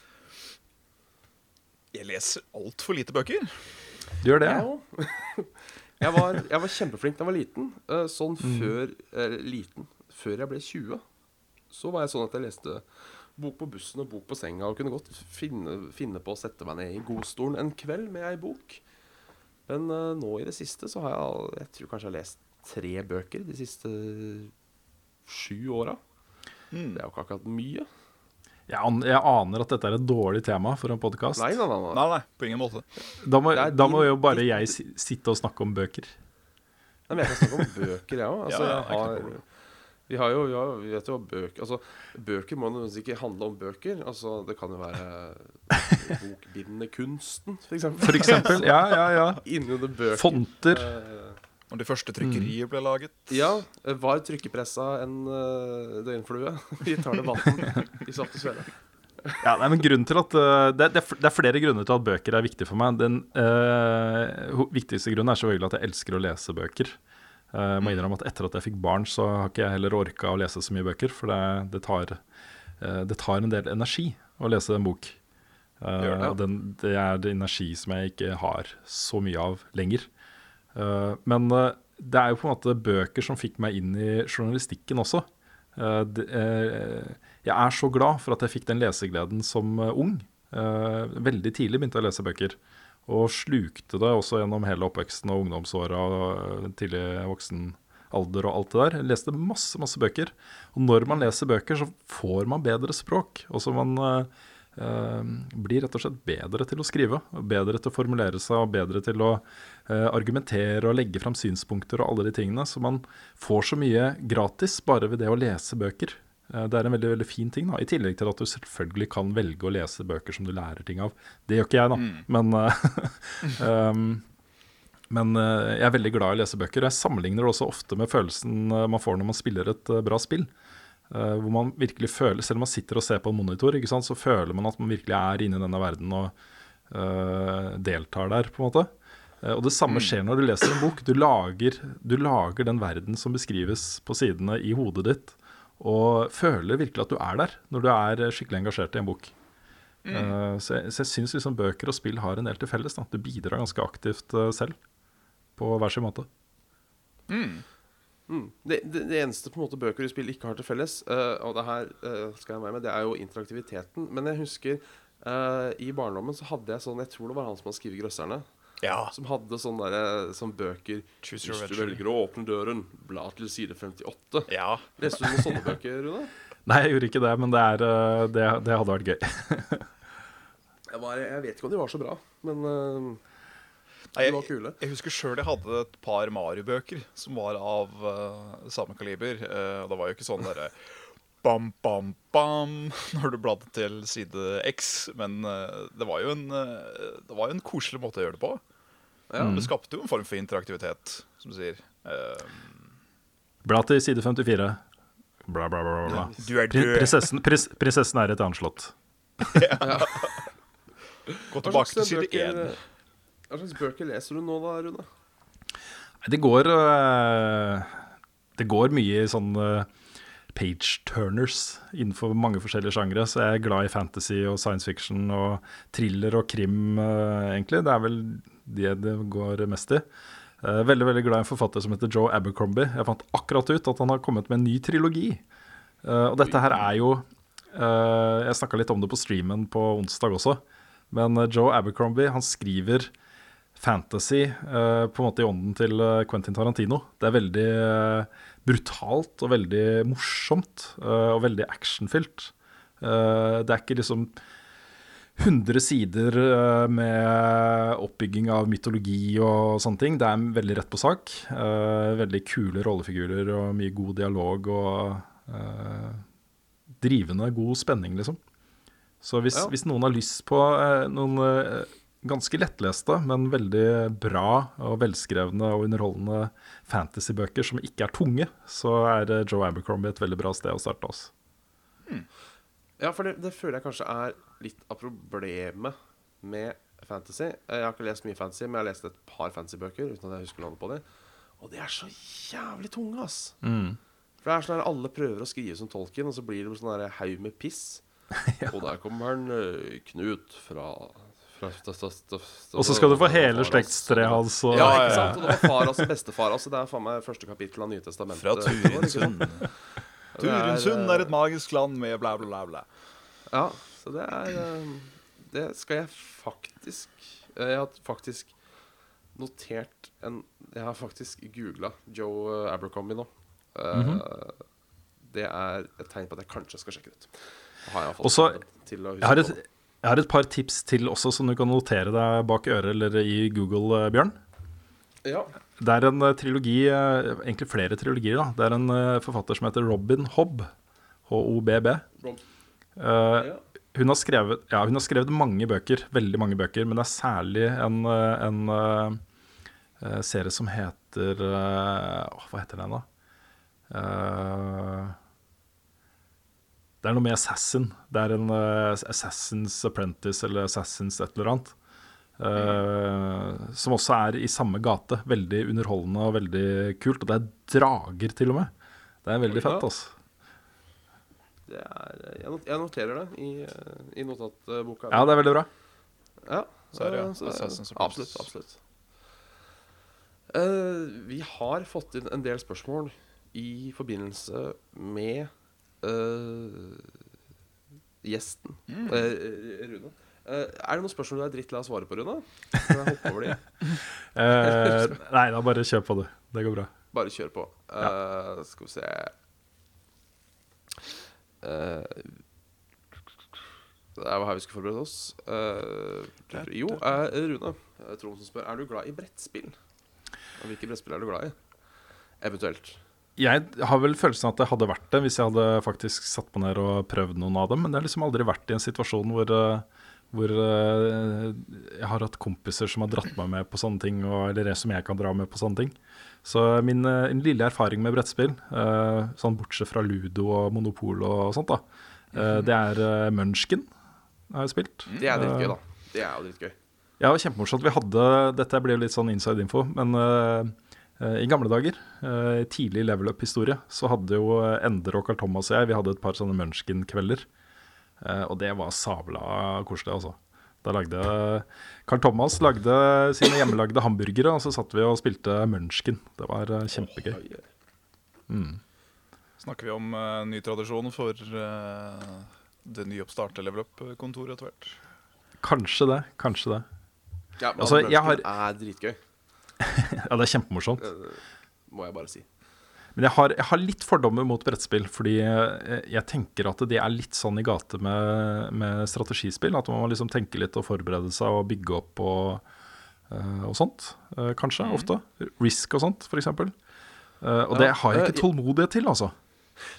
Jeg leser altfor lite bøker. Du gjør det? Ja. Jeg var, jeg var kjempeflink da jeg var liten. eh, Sånn før eh, liten. Før jeg ble 20, så var jeg sånn at jeg leste bok på bussen og bok på senga og kunne godt finne, finne på å sette meg ned i godstolen en kveld med ei bok. Men uh, nå i det siste så har jeg Jeg tror kanskje jeg har lest tre bøker de siste sju åra. Mm. Det er jo ikke akkurat mye. Jeg, an, jeg aner at dette er et dårlig tema for en podkast. Nei, nei, nei. nei. Nei, på ingen måte. Da, må- da må jo bare jeg si, sitte og snakke om bøker. Nei, men jeg kan snakke om bøker, jeg òg. Altså, Ja, jeg har, vi har jo, ja, vi vet jo bøker Altså, bøker må nødvendigvis ikke handle om bøker. Altså, det kan jo være bokbindende kunsten, for eksempel. For eksempel. Ja, ja, ja. Fonter. Eh, Når de første trykkerier ble laget. ja. eh, Var trykkepressa en uh, døgnflue? Vi tar det vann i saft og svele. Ja, nei, men grunnen til at uh, det, det, er, er flere grunner til at bøker er viktig for meg. Den uh, viktigste grunnen er selvfølgelig at jeg elsker å lese bøker. Uh, jeg må innrømme at Etter at jeg fikk barn, så har ikke jeg heller orka å lese så mye bøker. For det, det, tar, uh, det tar en del energi å lese en bok. Uh, det, ja. den, det er energi som jeg ikke har så mye av lenger. Uh, men uh, det er jo på en måte bøker som fikk meg inn i journalistikken også. Uh, jeg er så glad for at jeg fikk den lesegleden som ung. Veldig tidlig begynte jeg å lese bøker. Og slukte det også gjennom hele oppveksten og ungdomsåra og tidlig voksen alder og alt det der. Jeg leste masse, masse bøker. Og når man leser bøker, så får man bedre språk. Også man uh, eh, blir rett og slett bedre til å skrive. Bedre til å formulere seg og bedre til å eh, argumentere og legge fram synspunkter og alle de tingene. Så man får så mye gratis bare ved det å lese bøker. Eh, det er en veldig veldig fin ting, da, i tillegg til at du selvfølgelig kan velge å lese bøker som du lærer ting av. Det gjør ikke jeg, da. Men, eh, um, men eh, jeg er veldig glad i å lese bøker. og Jeg sammenligner det også ofte med følelsen eh, man får når man spiller et eh, bra spill. Eh, hvor man virkelig føler, Selv om man sitter og ser på en monitor, ikke sant, så føler man at man virkelig er inne i denne verden og uh, deltar der, på en måte. Uh, og det samme skjer når du leser en bok. Du lager, du lager den verden som beskrives på sidene i hodet ditt, og føler virkelig at du er der når du er skikkelig engasjert i en bok. Uh, så jeg, så jeg syns liksom bøker og spill har en del til felles. Da. Du bidrar ganske aktivt selv, på hver sin måte. Mm. Det, det, det eneste på en måte bøker i spill ikke har til felles, uh, og det her uh, skal jeg være med, det er jo interaktiviteten. Men jeg husker uh, i barndommen så hadde jeg sånn Jeg tror det var han som hadde skrevet 'Grøsserne'. Ja. Som hadde sånne der, sånn bøker Hvis du velger å åpne døren, bla til side 58. ja. Leste du noen sånne bøker, Rune? Nei, jeg gjorde ikke det, men det, er, det, det hadde vært gøy. Jeg, var, jeg vet ikke om de var så bra, men de var jeg, kule. jeg husker sjøl jeg hadde et par Mario-bøker som var av uh, samme kaliber. Uh, og det var jo ikke sånn derre bam, bam, bam når du bladde til side X. Men uh, det var jo en, det var jo en koselig måte å gjøre det på. Ja. Det skapte jo en form for interaktivitet, som du sier. Blad Bla til side 54. Bla, bla, bla. bla, bla. du er Pri- Prinsessen, pris, prinsessen er et annet slott. Gå Hva tilbake til side bøker, 1. hva slags bøker leser du nå, da, Rune? Det går eh, Det går mye i sånn eh, page turners innenfor mange forskjellige sjangre. Så jeg er glad i fantasy og science fiction og thriller og krim, eh, egentlig. Det er vel det det går mest i. Veldig veldig glad i en forfatter som heter Joe Abercrombie. Jeg fant akkurat ut at han har kommet med en ny trilogi. Og dette her er jo Jeg snakka litt om det på streamen på onsdag også. Men Joe Abercrombie han skriver fantasy uh, på en måte i ånden til eh, Quentin Tarantino. Det er veldig uh, brutalt og veldig morsomt uh, og veldig actionfylt. Det er ikke liksom 100 sider med oppbygging av mytologi og sånne ting. Det er veldig rett på sak. Veldig kule rollefigurer og mye god dialog og drivende god spenning, liksom. Så hvis, Ja. hvis noen har lyst på noen ganske lettleste, men veldig bra og velskrevne og underholdende fantasybøker som ikke er tunge, så er eh, Joe Abercrombie et veldig bra sted å starte oss. Ja, for det, det føler jeg kanskje er litt av problemet med fantasy. Eh, Jeg har ikke lest mye fantasy, men jeg har lest et par fantasybøker uten at jeg husker navnet på dem. Og de er så jævlig tunge, ass. For det er sånn at alle prøver å skrive som Tolkien, og så blir det sånn haug med piss. Og der kommer han eh, Knut fra Og så skal du få hele slektstreet hans Altså. Ja, ikke sant? Og det var far hans og bestefar hans. og Det er faen meg første kapittel av Nytestamentet. Fra Turinsund. Turundsund er, Turinsund et magisk land med bla, bla, bla. bla. Ja, så det er eh, Det skal jeg faktisk Jeg har faktisk notert en Jeg har faktisk googla Joe Abercrombie nå. Eh, Det er et tegn på at jeg kanskje skal sjekke det ut. Har jeg Og så- til å Jeg har, et. Jeg har et par tips til også, som du kan notere deg bak øret eller i Google, eh, Bjørn. Ja. Det er en eh, trilogi, eh, egentlig flere trilogier. da Det er en forfatter som heter Robin Hobb. H-O-B-B. Eh, ja. hun, har skrevet, ja, hun har skrevet mange bøker, veldig mange bøker, men det er særlig en, en eh, serie som heter Hva heter den, da? Eh, det er noe med Assassin. Det er en uh, Assassin's Apprentice eller Assassin's et eller annet. Uh, som også er i samme gate. Veldig underholdende og veldig kult. Og det er drager, til og med. Det er veldig Oi, fett, altså. Det er, jeg noterer det i, i notatboka. Ja, det er veldig bra. Ja, Serr, ja. eh, så det- Assassin's Apprentice. Absolutt. absolutt Uh, Vi har fått inn en del spørsmål i forbindelse med gjesten, eh, Rune. Eh, er det noen spørsmål du er drittlei av å svare på, Rune? Kan jeg hoppe over de? Eh, nei, da bare kjør på det. Det går bra. Bare kjør på. Eh, Skal vi se Eh, Det var her vi skulle forberede oss. Uh, jo, uh, Rune Tromsen Trond som spør Er du glad i brettspill. Og hvilke brettspill er du glad i? Eventuelt. Jeg har vel følelsen av at det hadde vært det hvis jeg hadde faktisk satt meg ned og prøvd noen av dem. Men det har liksom aldri vært i en situasjon hvor, eh, hvor eh, jeg har hatt kompiser som har dratt meg med på sånne ting, og, eller som jeg kan dra med på sånne ting. Så min, eh, min lille erfaring med brettspill, eh, sånn bortsett fra Ludo og Monopol og sånt, da, eh, det er eh, Munchkin har jeg spilt. Det er dritgøy, Eh, da. Det er jo dritgøy. ja, kjempemorsomt. Vi hadde, dette blir jo litt sånn inside info, men eh, eh, i gamle dager, eh, tidlig level up-historie, så hadde jo Endre Ender og Carl Thomas og jeg vi hadde et par sånne Munchkin-kvelder. Eh, og det var sabla koselig, altså. Da lagde Carl Thomas lagde sine hjemmelagde hamburgere, og så satt vi og spilte Munchkin. Det var eh, kjempegøy. Mm. Snakker vi om uh, ny tradisjon for uh, det nyoppstarte level up-kontoret etter hvert? Kanskje det. Kanskje det. Ja, men Altså, Munchkin jeg har- er dritgøy. Ja, det er kjempemorsomt. eh, må jeg bare si. Men jeg har, jeg har litt fordommer mot brettspill, fordi jeg, jeg tenker at det er litt sånn i gate med, med strategispill. At man må liksom tenke litt og forberede seg og bygge opp og, eh, og sånt. eh, kanskje, ofte. Risk og sånt, f.eks. Og det har jeg eh, ikke tålmodighet til, altså.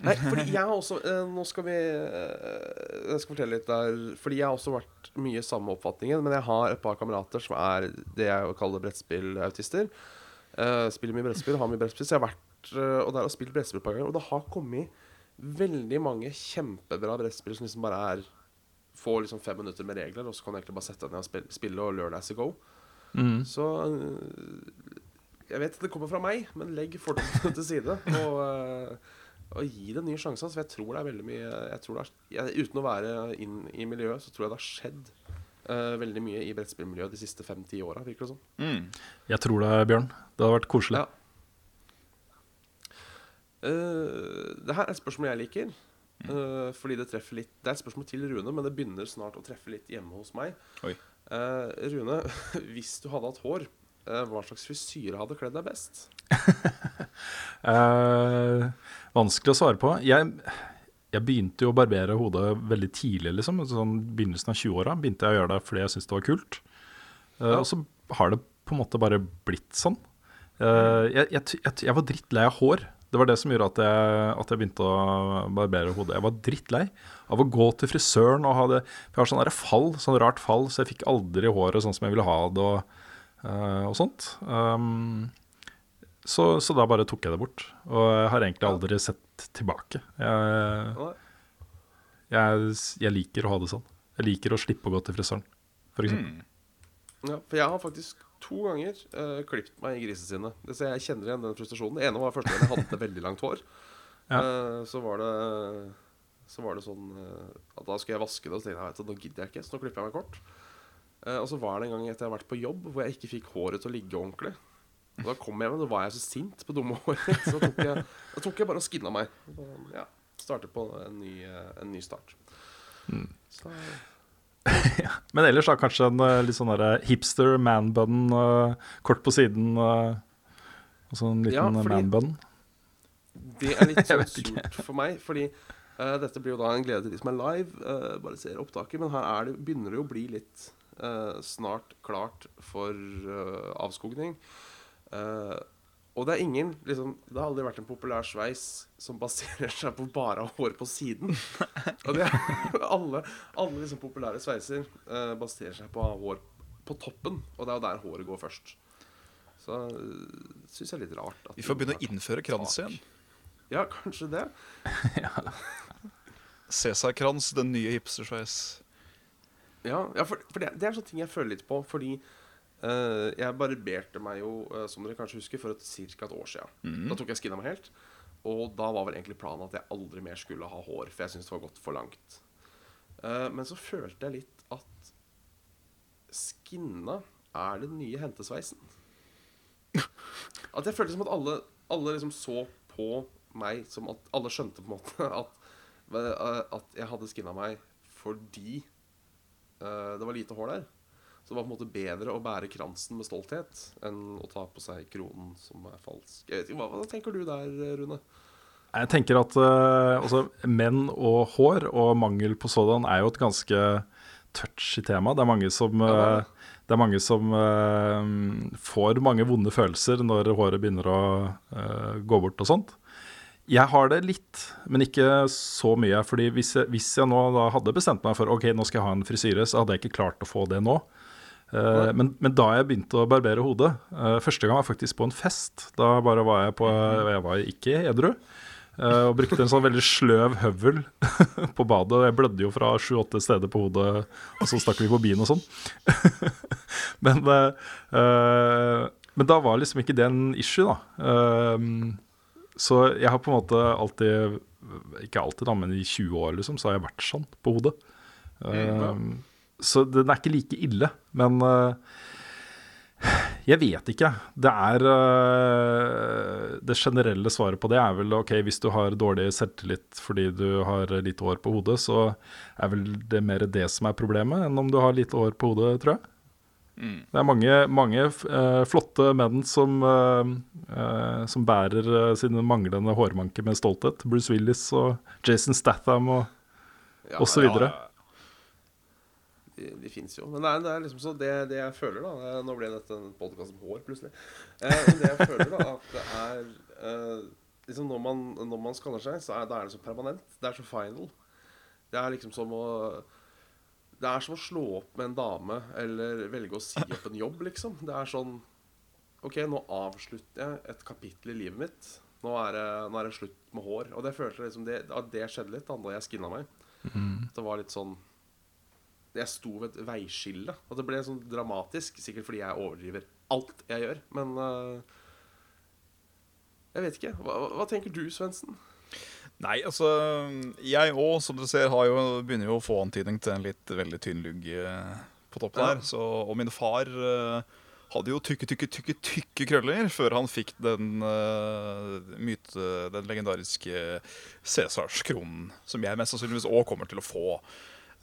Nei, fordi jeg har også eh, Nå skal vi eh, Jeg skal fortelle litt der. Fordi jeg har også vært mye samme oppfatningen, men jeg har et par kamerater som er det jeg kaller brettspillautister. Uh, spiller mye brettspill, har mye brettspill. Så jeg har vært uh, og der og spilt brettspill et par ganger. Og det har kommet veldig mange kjempebra brettspill som liksom bare er Får liksom fem minutter med regler, og så kan du egentlig bare sette deg ned og spille, spille og learn as you go. Mm. Så uh, Jeg vet det kommer fra meg, men legg fordommene til side. Og, øh, og gi det en ny sjanse. Altså, for jeg tror det er veldig mye jeg tror det er, jeg, Uten å være inn i miljøet, så tror jeg det har skjedd uh, veldig mye i brettspillmiljøet de siste fem-ti åra, virker det som. Mm. Jeg tror det, Bjørn. Det hadde vært koselig. Ja. Uh, det her er et spørsmål jeg liker. Uh, fordi det treffer litt Det er et spørsmål til Rune, men det begynner snart å treffe litt hjemme hos meg. Rune, hvis du hadde hatt hår, hva slags frisyre hadde kledd deg best? Eh, vanskelig å svare på. Jeg, jeg begynte jo å barbere hodet veldig tidlig, liksom. Sånn begynnelsen av 20-åra begynte jeg å gjøre det fordi jeg syntes det var kult. Eh, Ja. Og så har det på en måte bare blitt sånn. Eh, jeg, jeg, jeg, jeg var drittlei av hår. Det var det som gjorde at jeg, at jeg begynte å barbere hodet. Jeg var drittlei av å gå til frisøren og ha det For jeg har sånn fall, sånn rart fall, så jeg fikk aldri håret sånn som jeg ville ha det og, eh, og sånt. Um, så, så da bare tok jeg det bort. Og jeg har egentlig aldri sett tilbake. Jeg, jeg, jeg liker å ha det sånn. Jeg liker å slippe å gå til frisøren, f.eks. Mm. Ja, for jeg har faktisk to ganger uh, klippet meg i grisesinnet. Så jeg kjenner igjen den frustrasjonen. Det ene var første gang jeg hadde veldig langt hår. Ja. Uh, så var det Så var det sånn uh, at da skulle jeg vaske det, og så tenkte jeg at nå gidder jeg ikke, så nå klipper jeg meg kort. Uh, og så var det en gang etter jeg har vært på jobb hvor jeg ikke fikk håret til å ligge ordentlig. Og da kom jeg hjem, og da var jeg så sint på dumme håret så da tok jeg, da tok jeg bare og skinna meg. Og ja, startet på en ny, eh, en ny start. Mm. Så Men ellers da kanskje en eh, litt sånn der hipster man-bun, eh, kort på siden. Uh, og sånn en Ja, liten fordi- man-bun. Det er litt sånn surt for meg, fordi uh, dette blir jo da en glede til de som er live, uh, bare ser opptaket, men her er det, begynner det jo å bli litt eh, snart klart for eh, avskogning. Eh, og det er ingen liksom, Det har aldri vært en populær sveis som baserer seg på bare hår på siden. Og det er alle, alle liksom populære sveiser uh, baserer seg på hår på toppen, og det er jo der håret går først. Så uh, syns jeg er litt rart. at Vi får begynne å innføre krans igjen. Ja, kanskje det. Cæsarkrans, den nye hipstersveis. Ja, ja for, for det, det er sånne ting jeg føler litt på, fordi eh, jeg barberte meg jo, eh, som dere kanskje husker, for et, ca. et år siden. Mhm. Da tok jeg skinna meg helt. Og da var vel egentlig planen at jeg aldri mer skulle ha hår, for jeg syntes det var gått for langt. Eh, men så følte jeg litt at skinna er den nye hentesveisen. At jeg følte som at alle, alle liksom så på meg som at alle skjønte på en måte at, eh, at jeg hadde skinna meg fordi eh, det var lite hår der. Så det var på en måte bedre å bære kransen med stolthet enn å ta på seg kronen som er falsk. Jeg vet ikke, Hva, hva tenker du der, Rune? Jeg tenker at uh, altså, menn og hår og mangel på sådan er jo et ganske touchy tema. Det er mange som, uh, det er mange som uh, får mange vonde følelser når håret begynner å gå bort og sånt. Jeg har det litt, men ikke så mye. fordi hvis jeg, hvis jeg nå hadde bestemt meg for ok, nå skal jeg ha en frisyre, så hadde jeg ikke klart å få det nå. Uh, men, men, da jeg begynte å barbere hodet uh, Første gang var faktisk på en fest. Da bare var jeg på Jeg var ikke edru. Uh, og brukte en sånn veldig sløv høvel på badet. Jeg blødde jo fra sju-åtte steder på hodet, og så stakk vi på byen og sånn. men, men, da var liksom ikke det en issue, da. så jeg har på en måte alltid Ikke alltid, da, men i 20 år liksom, så har jeg vært sånn på hodet. Mm, så den er ikke like ille. Men uh, jeg vet ikke. Det er uh, Det generelle svaret på det er vel ok, hvis du har dårlig selvtillit fordi du har lite hår på hodet, så er vel det mer det som er problemet, enn om du har lite hår på hodet, tror jeg. Mm. Det er mange, mange uh, flotte menn som, som bærer sine manglende hårmanker med stolthet. Bruce Willis og Jason Statham og ja, osv. Ja de, de fins jo. Men det er, det er liksom så det, det, jeg føler, da Nå ble dette en podkast om hår, plutselig. Eh, men det jeg føler, da, at det er eh, liksom når man, når man skanner seg, så er, da er det så permanent. Det er så final. Det er liksom som å Det er som å slå opp med en dame eller velge å si opp en jobb, liksom. Det er sånn OK, nå avslutter jeg et kapittel i livet mitt. Nå er det, nå er det slutt med hår. Og det følte liksom det, det skjedde litt da jeg skinna meg. Mm. Det var litt sånn jeg sto ved et veiskille. Og det ble sånn dramatisk, sikkert fordi jeg overdriver alt jeg gjør. Men uh, jeg vet ikke. Hva, hva tenker du, Svendsen? Nei, altså Jeg òg, som du ser, jo, begynner jo å få antydning til en litt veldig tynn lugg eh, på toppen ja. her. Så, og min far uh, hadde jo tykke, tykke, tykke tykke krøller før han fikk den uh, myte, den legendariske Cæsarskronen, som jeg mest sannsynligvis òg kommer til å få.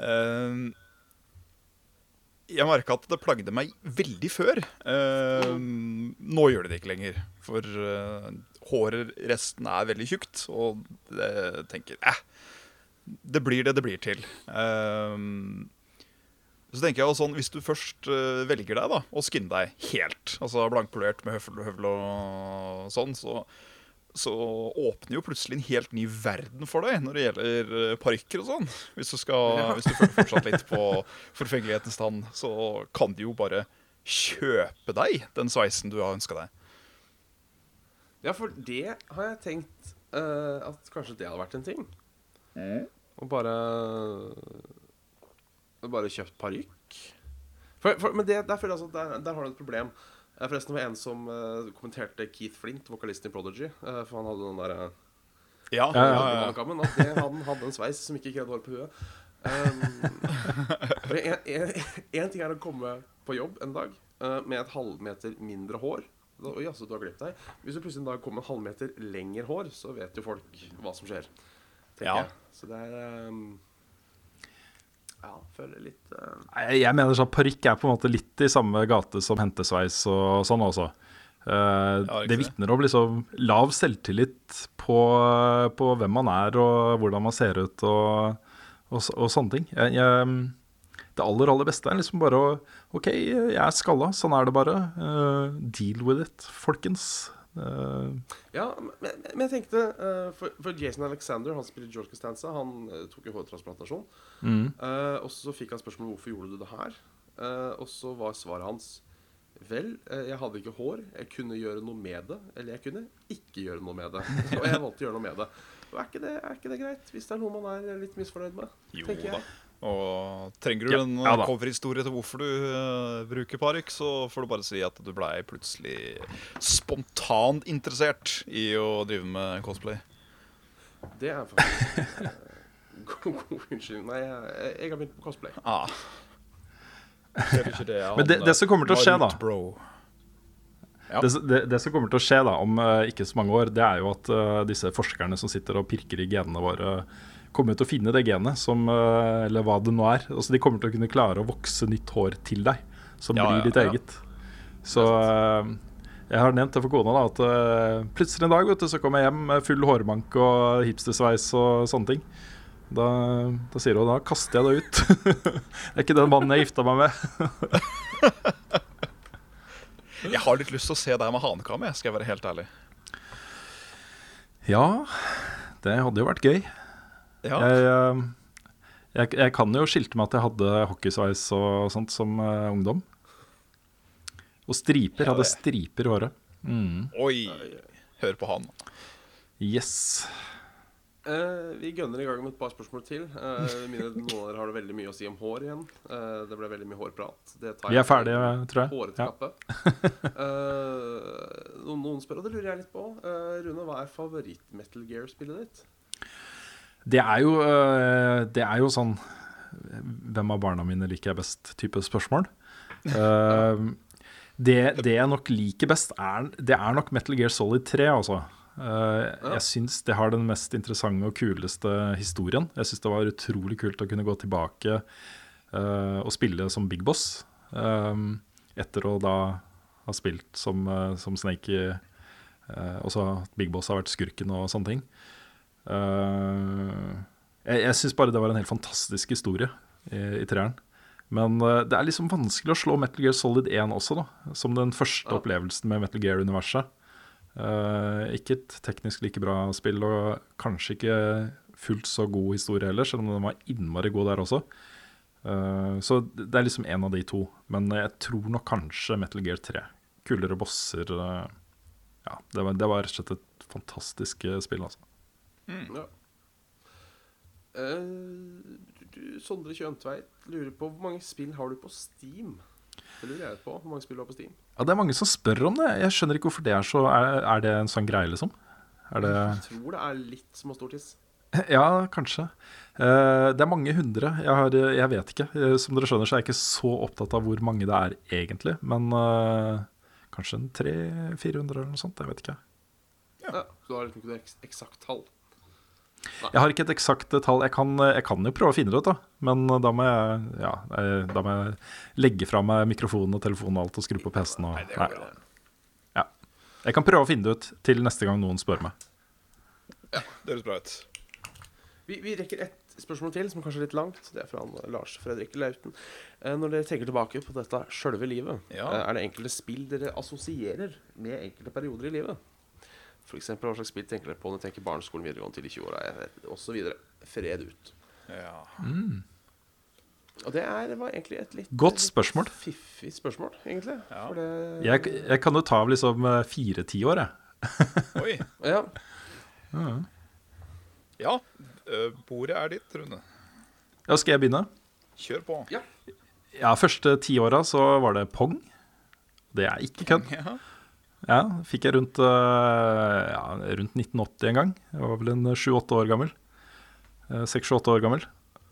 Uh, jeg merka at det plagde meg veldig før. Mm. Nå gjør det det ikke lenger. For uh, håret resten er veldig tjukt, og jeg tenker eh, det blir det det blir til. Uh, så tenker jeg sånn, Hvis du først uh, velger deg da, å skinne deg helt, altså blankpolert med høvel og høvel og sånn, så så åpner jo plutselig en helt ny verden for deg når det gjelder eh, parykker og sånn. Hvis du, skal, ja. hvis du føler fortsatt litt på forfengelighetens stand, så kan du jo bare kjøpe deg den sveisen du har ønska deg. Ja, for det har jeg tenkt uh, at kanskje det hadde vært en ting. Mm. Og bare Bare kjøpt parykk. Men det, der, altså, der, der har du et problem. Forresten var det en som uh, kommenterte Keith Flint, vokalisten i Prodigy. Uh, for han hadde den derre uh, ja, ja, ja, ja. Kammen, at det, han hadde en sveis som ikke krevde hår på huet. Um, en, en, en, ting er å komme på jobb en dag uh, med et halvmeter mindre hår. Oi, altså, du har glemt deg. Hvis du plutselig en dag kommer en halvmeter lengre hår, så vet jo folk hva som skjer. Ja. Jeg. Så det er um, ja, føler litt uh... jeg, jeg mener sånn parykk er på en måte litt i samme gate som hentesveis og sånn også. Uh, ja, det vitner om liksom lav selvtillit på, på, hvem man er og hvordan man ser ut og, og, og sånne ting. Jeg, jeg, det aller aller beste er liksom bare å OK, jeg er skalla, sånn er det bare. Uh, deal with it, folkens. Uh, ja, men, men, jeg tenkte uh, for, for, Jason Alexander, han spiller George Costanza, han uh, tok jo hårtransplantasjon. Mm. og så fikk han spørsmål hvorfor gjorde du det her. og så var svaret hans Vel, jeg hadde ikke hår. Jeg kunne gjøre noe med det. Eller jeg kunne ikke gjøre noe med det. Og jeg valgte å gjøre noe med det. Og er ikke det, er ikke det greit, hvis det er noe man er litt misfornøyd med? Jo da. Og trenger du ja, en ja, coverhistorie til hvorfor du uh, bruker parykk, så får du bare si at du blei plutselig spontant interessert i å drive med cosplay. Det er faktisk uh, god, unnskyldning. Nei, jeg, jeg, har begynt på cosplay. Ah. Det Men det, det, som kommer til å skje, da ja. det, det, det, som kommer til å skje da om uh, ikke så mange år, det er jo at disse forskerne som sitter og pirker i genene våre kommer til å finne det genet, som, eh, eller hva det nå er. Altså, de kommer til å kunne klare å vokse nytt hår til deg, som ja, blir ditt ja, eget. Så uh, Jeg har nevnt det for kona, da, at eh, plutselig en dag vet du, så kommer jeg hjem med full hårmank og hipstersveis og sånne ting. Da, da sier hun da kaster jeg det ut. det er ikke den mannen jeg gifta meg med. Jeg har litt lyst til å se deg med hanekam, skal jeg være helt ærlig. Ja, det hadde jo vært gøy. Ja. Jeg, eh, jeg, jeg kan jo skilte med at jeg hadde hockeysveis og sånt som uh, ungdom. Og striper. Ja, hadde striper i håret. Mm. Oi, hør på han. Yes. Uh, vi gønner i gang med et par spørsmål til. Uh, mine, noen av dere har det veldig mye å si om hår igjen. Uh, det ble veldig mye hårprat. Det tar Vi er ferdige, tror jeg. Hårete Ja. kappe. Eh, noen, noen spør, og det lurer jeg litt på. Eh, Rune, hva er favoritt-Metal Gear-spillet ditt? Det er jo øh, Det er jo sånn Hvem av barna mine liker jeg best? type spørsmål. Eh, det, det jeg nok liker best, er, det er nok Metal Gear Solid 3, altså. Eh, jeg syns det har den mest interessante og kuleste historien. Jeg syns det var utrolig kult å kunne gå tilbake eh, og spille som Big Boss. eh, etter å da ha spilt som, eh, som Snake i eh, Og så Big Boss har vært skurken og sånne ting. Eh, jeg jeg syns bare det var en helt fantastisk historie i, i treeren. Men eh, det er liksom vanskelig å slå Metal Gear Solid 1 også, da. Som den første opplevelsen med Metal Gear-universet. Uh, ikke et teknisk like bra spill, og kanskje ikke fullt så god historie heller, selv om den var innmari god der også. Uh, så det er liksom en av de to. Men jeg tror nok kanskje Metal Gear 3. Kulere bosser. Uh, ja, det var, det var rett og slett et fantastisk spill, altså. Ja. Uh, Sondre Kjøntveit lurer på hvor mange spill har du på Steam? Det lurer jeg på. Hvor mange spill du har på Steam? Ja, det er mange som spør om det. Jeg skjønner ikke hvorfor det er så Er, er det en sånn greie, liksom? Er det Jeg tror det er litt som å stortiss. Ja, kanskje. Eh, det er mange hundre. Jeg, har, jeg vet ikke. Eh, Som dere skjønner, så er jeg ikke så opptatt av hvor mange det er egentlig. Men uh, kanskje en 300-400 eller noe sånt. Jeg vet ikke. Ja. så du har liksom ikke noe eksakt tall? Jeg har ikke et eksakt tall. Jeg kan, jeg kan jo prøve å finne det ut, da. Men da må jeg, ja, eh, da må jeg legge fra meg mikrofonen og telefonen og alt og skru på PC-en. Ja. Jeg kan prøve å finne det ut til neste gang noen spør meg. Ja, Det høres bra ut. Vi, vi rekker ett spørsmål til, som kanskje er litt langt. Det er fra Lars Fredrik Lauten. Eh, når dere tenker tilbake på dette sjølve livet, Ja. eh, er det enkelte spill dere assosierer med enkelte perioder i livet? For eksempel, hva slags spill tenker dere på når dere tenker barneskolen, videregående til i 20-åra osv.? Fred ut. Ja. Og det er, var egentlig et litt Godt litt. Fiffig spørsmål, egentlig. Ja. For det, Jeg, jeg kan jo ta av liksom eh, fire tiår, jeg. Oi. ja. Ja, ja. bordet er ditt, Rune. Ja, skal jeg begynne? Kjør på. ja. Ja, første tiåra så var det Pong. Det er ikke kødd. Ja. Ja, fikk jeg rundt, øh, ja, rundt 1980 en gang. Jeg var vel en sju-åtte år gammel. Seks-sju-åtte år gammel.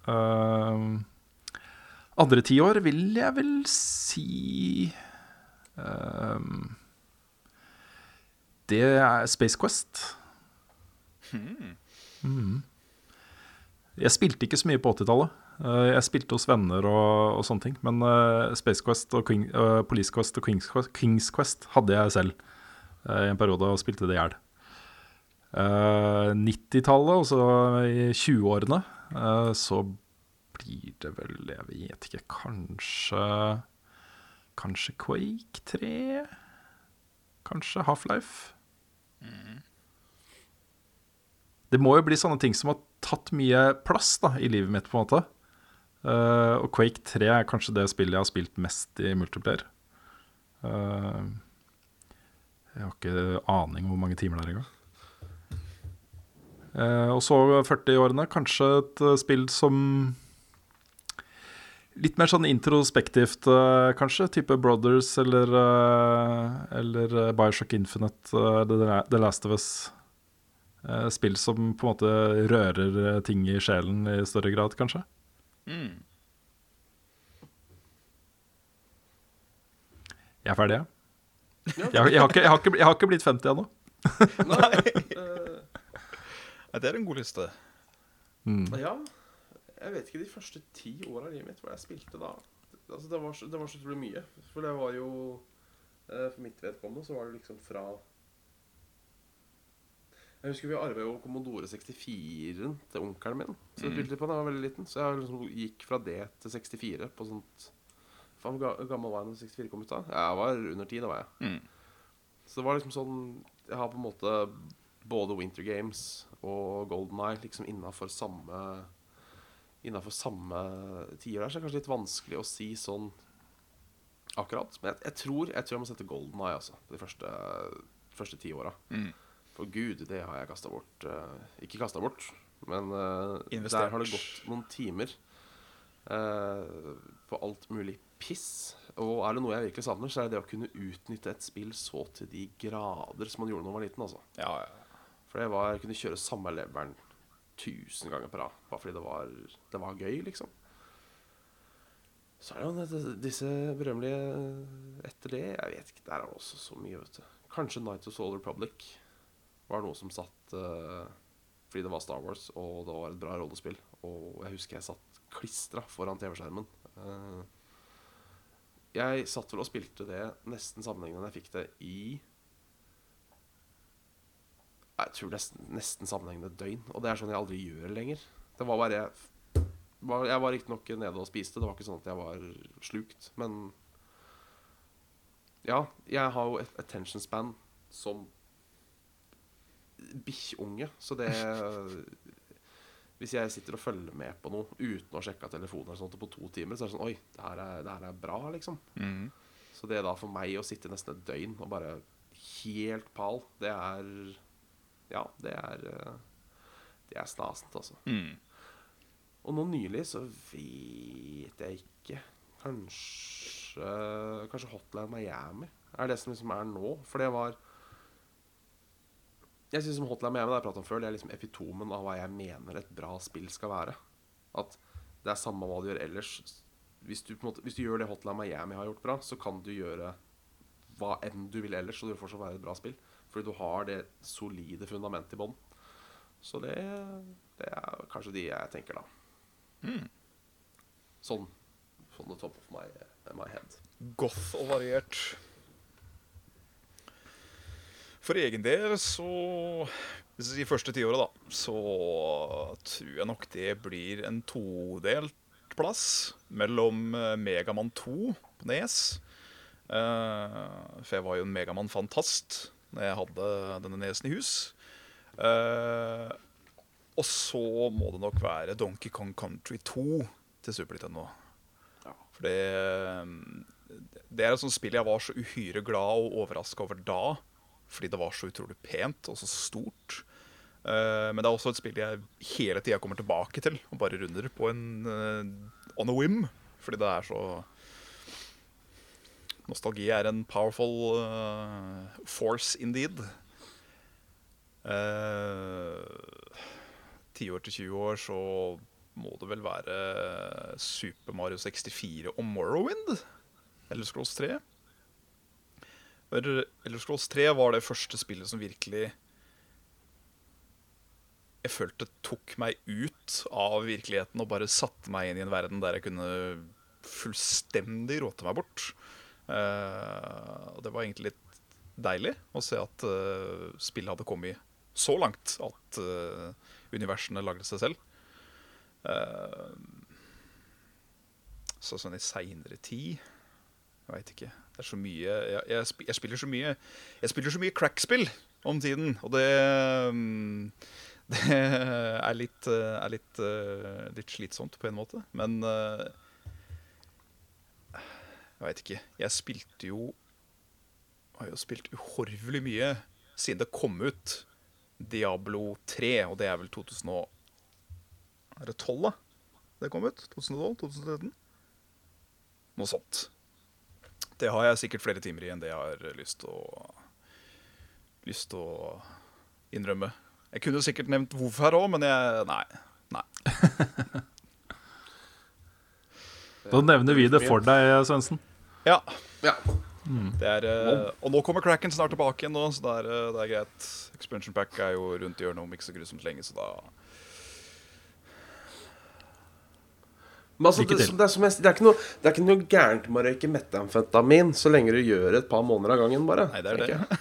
Uh, andre tiår vil jeg vel si Det er Space Quest. Mm. Jeg spilte ikke så mye på 80-tallet. Eh, jeg spilte hos venner og, og sånne ting. Men eh, Space Quest og Queen, eh, Police Quest og Kings Quest, Kings Quest hadde jeg selv i en periode og spilte det i hjel. Eh, 90-tallet, og så i 20-årene, eh, så blir det vel Jeg vet ikke, kanskje Kanskje Quake 3? Kanskje Half-Life? Det må jo bli sånne ting som har tatt mye plass da, i livet mitt, på en måte. Eh, og Quake 3 er kanskje det spillet jeg har spilt mest i multiplayer. Uh, jeg har ikke aning hvor mange timer det er engang. Uh, og så 40-årene, kanskje et spill som Litt mer sånn introspektivt, kanskje. Type Brothers eller, eller Bioshock Infinite, The, Last of Us. Spill som på en måte rører ting i sjelen i større grad, kanskje. Mm. Jeg er ferdig, jeg. Ja. Jeg, har- jeg, har ikke, jeg, har ikke, jeg har ikke blitt 50 ennå. Nei. Nei, det er en god liste. Mm. ja. Jeg vet ikke de første ti åra av livet mitt hvor jeg spilte da. Altså, det, var så, det var så utrolig mye. For det var jo Eh, For mitt vedkommende så var det liksom fra Jeg husker vi arva jo Commodore 64-en til onkelen min. Så jeg spilte på den jeg var veldig liten Så jeg liksom gikk fra det til 64 på sånt Faen, hvor gammel var jeg da 64 kom ut da? Jeg var under 10, da var jeg. Mm. Så det var liksom sånn Jeg har på en måte både Winter Games og Golden Eye liksom innafor samme Innafor samme tider der, så det er kanskje litt vanskelig å si sånn akkurat. Men jeg, jeg, tror, jeg tror jeg må sette Golden Eye, altså. De første, første ti åra. Mm. For gud, det har jeg kasta bort. eh, ikke kasta bort, men eh, der har det gått noen timer eh, på alt mulig piss. Og er det noe jeg virkelig savner, så er det det å kunne utnytte et spill så til de grader som man gjorde da man var liten. altså. Ja, ja. For det var, jeg kunne kjøre samme leveren tusen ganger på rad. Bare fordi det var, det var gøy, liksom. Så er det jo disse berømmelige etter det Jeg vet ikke, der er det også så mye, vet du. Kanskje Night of Soul Republic var noe som satt uh, fordi det var Star Wars, og det var et bra rollespill. Og jeg husker jeg satt klistra foran TV-skjermen. Uh, jeg satt vel og spilte det nesten sammenhengende jeg fikk det i jeg tror nesten, nesten sammenhengende døgn. Og det er sånn jeg aldri gjør lenger. Det var bare var, Jeg var riktignok nede og spiste. Det var ikke sånn at jeg var slukt. Men ja, jeg har jo et attention span som bikkjunge. Så det Hvis jeg sitter og følger med på noe uten å sjekke telefonen eller sånt, på to timer, så er det sånn Oi, det her er, det her er bra, liksom. Mm. Så det da for meg å sitte nesten et døgn og bare helt pal, det er Ja, det er Det er stasent, altså. Mm. Og nå nylig så vet jeg ikke. Kanskje Kanskje Hotline Miami er det som liksom er nå. For det var Jeg synes som Hotline Miami det har jeg pratet om før, det er liksom epitomen av hva jeg mener et bra spill skal være. At det er samme hva du gjør ellers. Hvis du, måte, hvis du gjør det Hotline Miami har gjort bra, så kan du gjøre hva enn du vil ellers, og det vil fortsatt være et bra spill. Fordi du har det solide fundamentet i bånn. Så det, det er kanskje de jeg tenker, da. Sånn Sånn the top of my, my head. Goth og variert. For egen del så Hvis vi sier første tiåret, da, så tror jeg nok det blir en todelt plass mellom Megamann Megaman 2 på Nes. Eh, for jeg var jo en Megaman-fantast når jeg hadde denne nesen i hus. Eh, og så må det nok være Donkey Kong Country 2 til Super Nintendo. For det, det er et sånt spill jeg var så uhyre glad og overraska over da. Fordi det var så utrolig pent og så stort. Eh, men det er også et spill jeg hele tida kommer tilbake til og bare runder på en eh, on a whim. Fordi det er så Nostalgi er en powerful eh, force indeed. Tiår til 20 år så må det vel være Super Mario 64 og Morrowind? Eller Scrolls 3? For Elder Scrolls 3 var det første spillet som virkelig Jeg følte tok meg ut av virkeligheten og bare satte meg inn i en verden der jeg kunne fullstendig råte meg bort. Eh, og det var egentlig litt deilig å se at eh, spillet hadde kommet så langt at eh, universene lagde seg selv. Så sånn i seinere tid Jeg veit ikke. Det er så mye jeg, jeg, jeg spiller så mye Jeg spiller så mye crackspill om tiden, og det um, Det er litt, eh, er litt, eh, litt slitsomt på en måte. Men eh, jeg veit ikke. Jeg spilte jo Har jo spilt uhorvelig mye siden det kom ut Diablo 3, og det er vel 2000 og Er det 12, da? Det kom ut? 2012? 2013? Noe sånt. Det har jeg sikkert flere timer i enn det jeg har lyst til å Lyst til å innrømme. Jeg kunne sikkert nevnt WoW her òg, men jeg Nei. Nei. Da nevner vi det for deg, Svendsen. Ja. Ja. Det er, eh, og nå kommer Cracken snart tilbake igjen, nå, så det er, eh, det er greit. Expansion Pack er jo rundt hjørnet om ikke så grusomt lenge, så da altså, det, det, er som jeg, det, er noe, det er ikke noe gærent med å røyke metamfetamin så lenge du gjør det et par måneder av gangen, bare. Nei, det er det.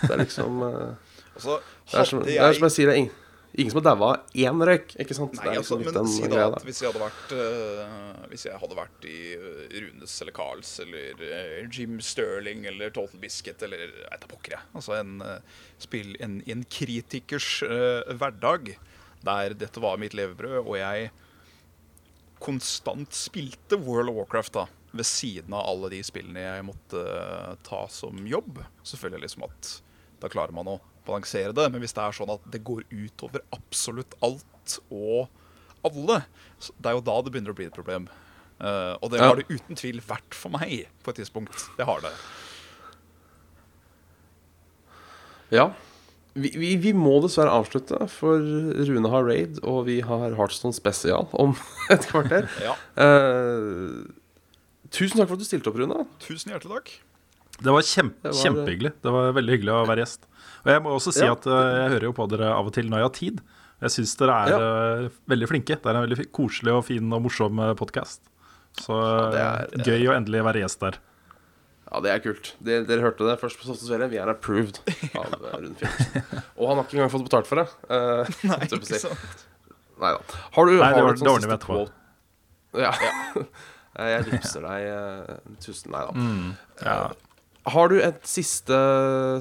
Det er liksom eh, Altså, Det er som, jeg... det er som jeg sier, det er ingen, ingen som har daua av én røyk, ikke sant? Nei, altså, liksom men si da at hvis jeg hadde vært uh, Hvis jeg hadde vært i øh, Runes eller Carls eller uh, Jim Sterling eller Total Biscuit eller jeg vet da pokker jeg. Altså en uh, spill en, en kritikers hverdag der dette var mitt levebrød, og jeg konstant spilte World of Warcraft da ved siden av alle de spillene jeg måtte øh, ta som jobb. Så føler jeg liksom at da klarer man å balansere det. Men hvis det er sånn at det går utover absolutt alt og alle, det er jo da det begynner å bli et problem. Uh, og det har det uten tvil vært for meg på et tidspunkt. Det har det. Ja. Vi, vi, vi må dessverre avslutte, for Rune har raid, og vi har Heartstone spesial om et kvarter. Ja. uh, tusen takk for at du stilte opp, Rune. Tusen hjertelig takk. Det var, kjempe, Det var- kjempehyggelig. Det var veldig hyggelig å være gjest. Og jeg må også si Ja. at eh, jeg hører jo på dere av og til når jeg har tid. Jeg syns dere er eh, veldig flinke. Det er en veldig koselig og fin og morsom podkast. Så det eh, er- gøy å endelig være gjest der. Ja, det er kult. Dere, dere hørte det først på Softe Svele. Vi er approved av eh, Rune Fjellsen. Og han har ikke engang fått betalt for det. Uh, Nei, ikke si. sant. Nei da. Har du, Nei, det har du var- dårlig det vi etterpå. Ja. Eh, Jeg vipser deg uh, tusen Nei da. Ja. Har du et siste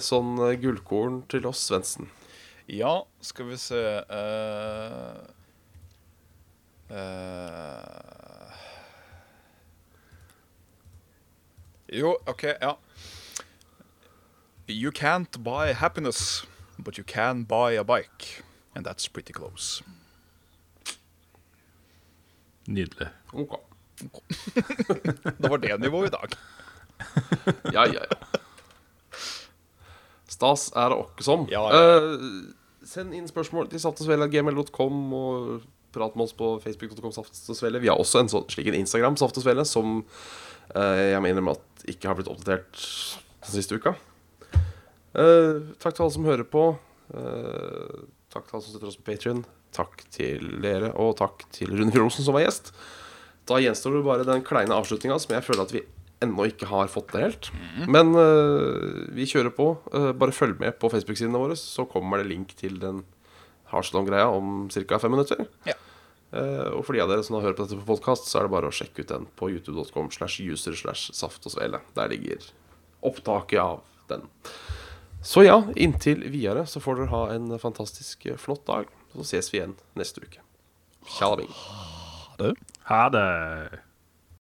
sånn gullkorn til oss, Svendsen? Ja, skal vi se uh, eh, Jo, OK, ja. You can't buy happiness, but you can buy a bike. And that's pretty close. Nydelig. Ok. Det var det nivået i dag. Ja, ja, ja. Stas er det åkke som. Ja, ja. uh, send inn spørsmål til saftosvele.gmail.com og prat med oss på facebook.com. Vi har også en sånn, slik en Instagram, saftosvele, som uh, jeg mener med at ikke har blitt oppdatert den siste uka. Uh, takk til alle som hører på. Uh, takk til alle som støtter oss på Patrion. Takk til dere, og takk til Rune Fjord-Olsen som var gjest. Da gjenstår det bare den kleine avslutninga som jeg føler at vi ennå ikke har fått det helt. Men uh, vi kjører på. Bare følg med på Facebook-sidene våre, så kommer det link til den Heartstone-greia om ca. fem minutter. Ja. Eh, og for de av dere som har hørt på dette på podkast, så er det bare å sjekke ut den på youtube.com slash user slash saft og svele. Der ligger opptaket av den. Så ja, inntil videre så får dere ha en fantastisk eh, flott dag. Så ses vi igjen neste uke. Tjalabing. Ha det.